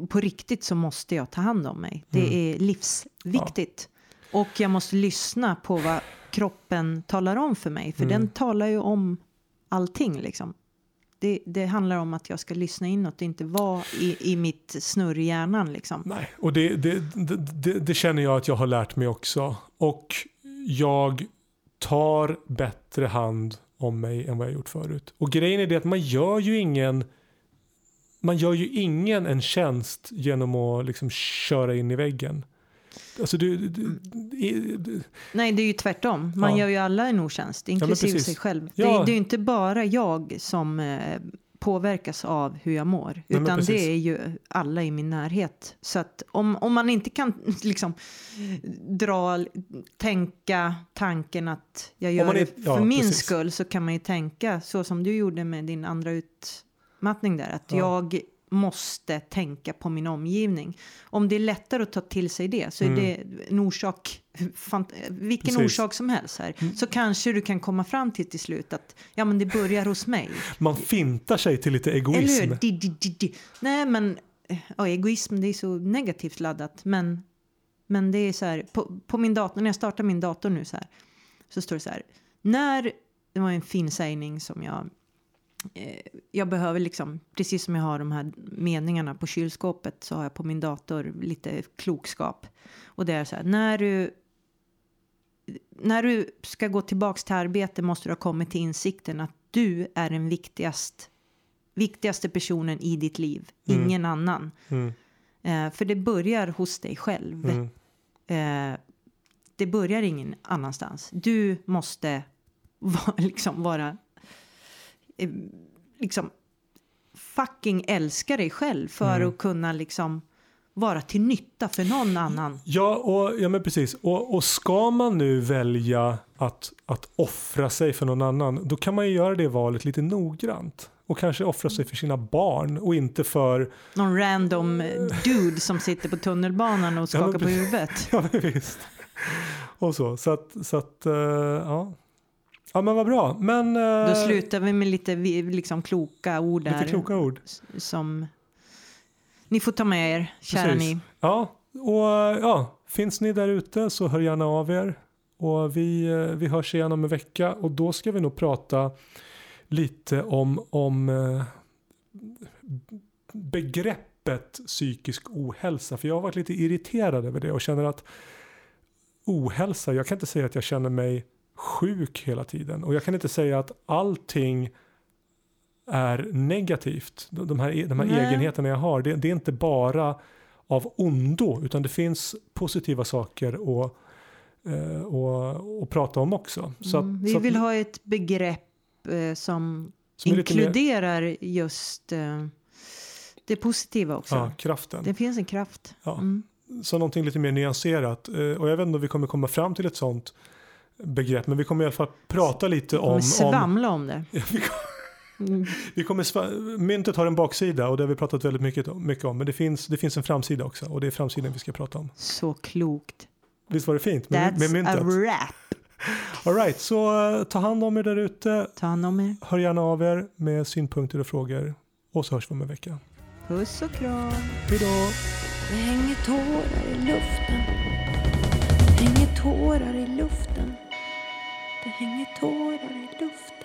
på riktigt så måste jag ta hand om mig. Det Mm. är livsviktigt. Och jag måste lyssna på vad kroppen talar om för mig. För Mm. den talar ju om allting liksom. Det, det handlar om att jag ska lyssna inåt och inte vara i, i mitt snurr i hjärnan liksom. Nej, och det, det, det, det, det känner jag att jag har lärt mig också. Och jag tar bättre hand om mig än vad jag gjort förut. Och grejen är det att man gör ju ingen man gör ju ingen en tjänst genom att liksom köra in i väggen. Alltså du, du, du, du Nej, det är ju tvärtom. Man Ja. gör ju alla en otjänst, inklusive precis. sig själv. Ja. Det, det är ju inte bara jag som eh, påverkas av hur jag mår, men utan det är ju alla i min närhet. Så att om, om man inte kan (laughs) liksom dra, tänka tanken att jag gör man det ja, för min precis. skull så kan man ju tänka så som du gjorde med din andra utmattning där, att Ja. jag måste tänka på min omgivning. Om det är lättare att ta till sig det så är Mm. det en orsak, vilken Precis. orsak som helst här, så kanske du kan komma fram till till slut att ja men det börjar hos mig. man fintar sig till lite Eller egoism. hur? Di, di, di, di. Nej men, ja, egoism det är så negativt laddat men, men det är så här, på, på min dator, när jag startar min dator nu så här, så står det så här, när, det var en fin sägning som jag jag behöver liksom, precis som jag har de här meningarna på kylskåpet så har jag på min dator lite klokskap. Och det är så här, när du när du ska gå tillbaks till arbete måste du ha kommit till insikten att du är den viktigast, viktigaste personen i ditt liv, Mm. ingen annan. Mm, Eh, för det börjar hos dig själv. mm. Eh, det börjar ingen annanstans. Du måste vara, (laughs) liksom vara eh, liksom fucking älska dig själv för Mm. att kunna liksom vara till nytta för någon annan. Ja, och, ja men precis. Och, och ska man nu välja att, att offra sig för någon annan, då kan man ju göra det valet lite noggrant. Och kanske offra sig för sina barn och inte för, Någon random eh, dude som sitter på tunnelbanan och Ja, skakar men på huvudet. (laughs) ja men visst. Och så, så att, så att eh, ja. Ja men vad bra. Men, eh, Då slutar vi med lite liksom kloka ord där. lite kloka ord. Som ni får ta med er, kära Precis. ni. Ja, och ja, finns ni där ute så hör gärna av er. Och vi, eh, vi hörs igen om en vecka och då ska vi nog prata lite om, om eh, begreppet psykisk ohälsa. För jag har varit lite irriterad över det och känner att ohälsa, jag kan inte säga att jag känner mig sjuk hela tiden. Och jag kan inte säga att allting är negativt. De här, de här Nej. egenheterna jag har, det, det är inte bara av ondo, utan det finns positiva saker att eh, och, och prata om också. Så Mm, att, vi så att, vill ha ett begrepp eh, som, som lite mer- inkluderar just eh, det positiva också. ja, kraften. Det finns en kraft. Ja. Mm. Så någonting lite mer nyanserat. Eh, Och jag vet inte om vi kommer komma fram till ett sånt begrepp, men vi kommer i alla fall prata lite Vi kommer om... om svamla om det. Ja, (laughs) vi kommer- Mm. vi kommer myntet har en baksida och det har vi pratat väldigt mycket om, mycket om. Men det finns, det finns en framsida också och det är framsidan vi ska prata om. Så klokt. Visst var det fint med, That's med myntet? a wrap. All right, så eh, ta hand om er där ute. Ta hand om er. Hör gärna av er med synpunkter och frågor. Och så hörs vi om en vecka. Puss och kram. Hej då! Det hänger tårar i luften. Det hänger tårar i luften. Hänger tårar i luften.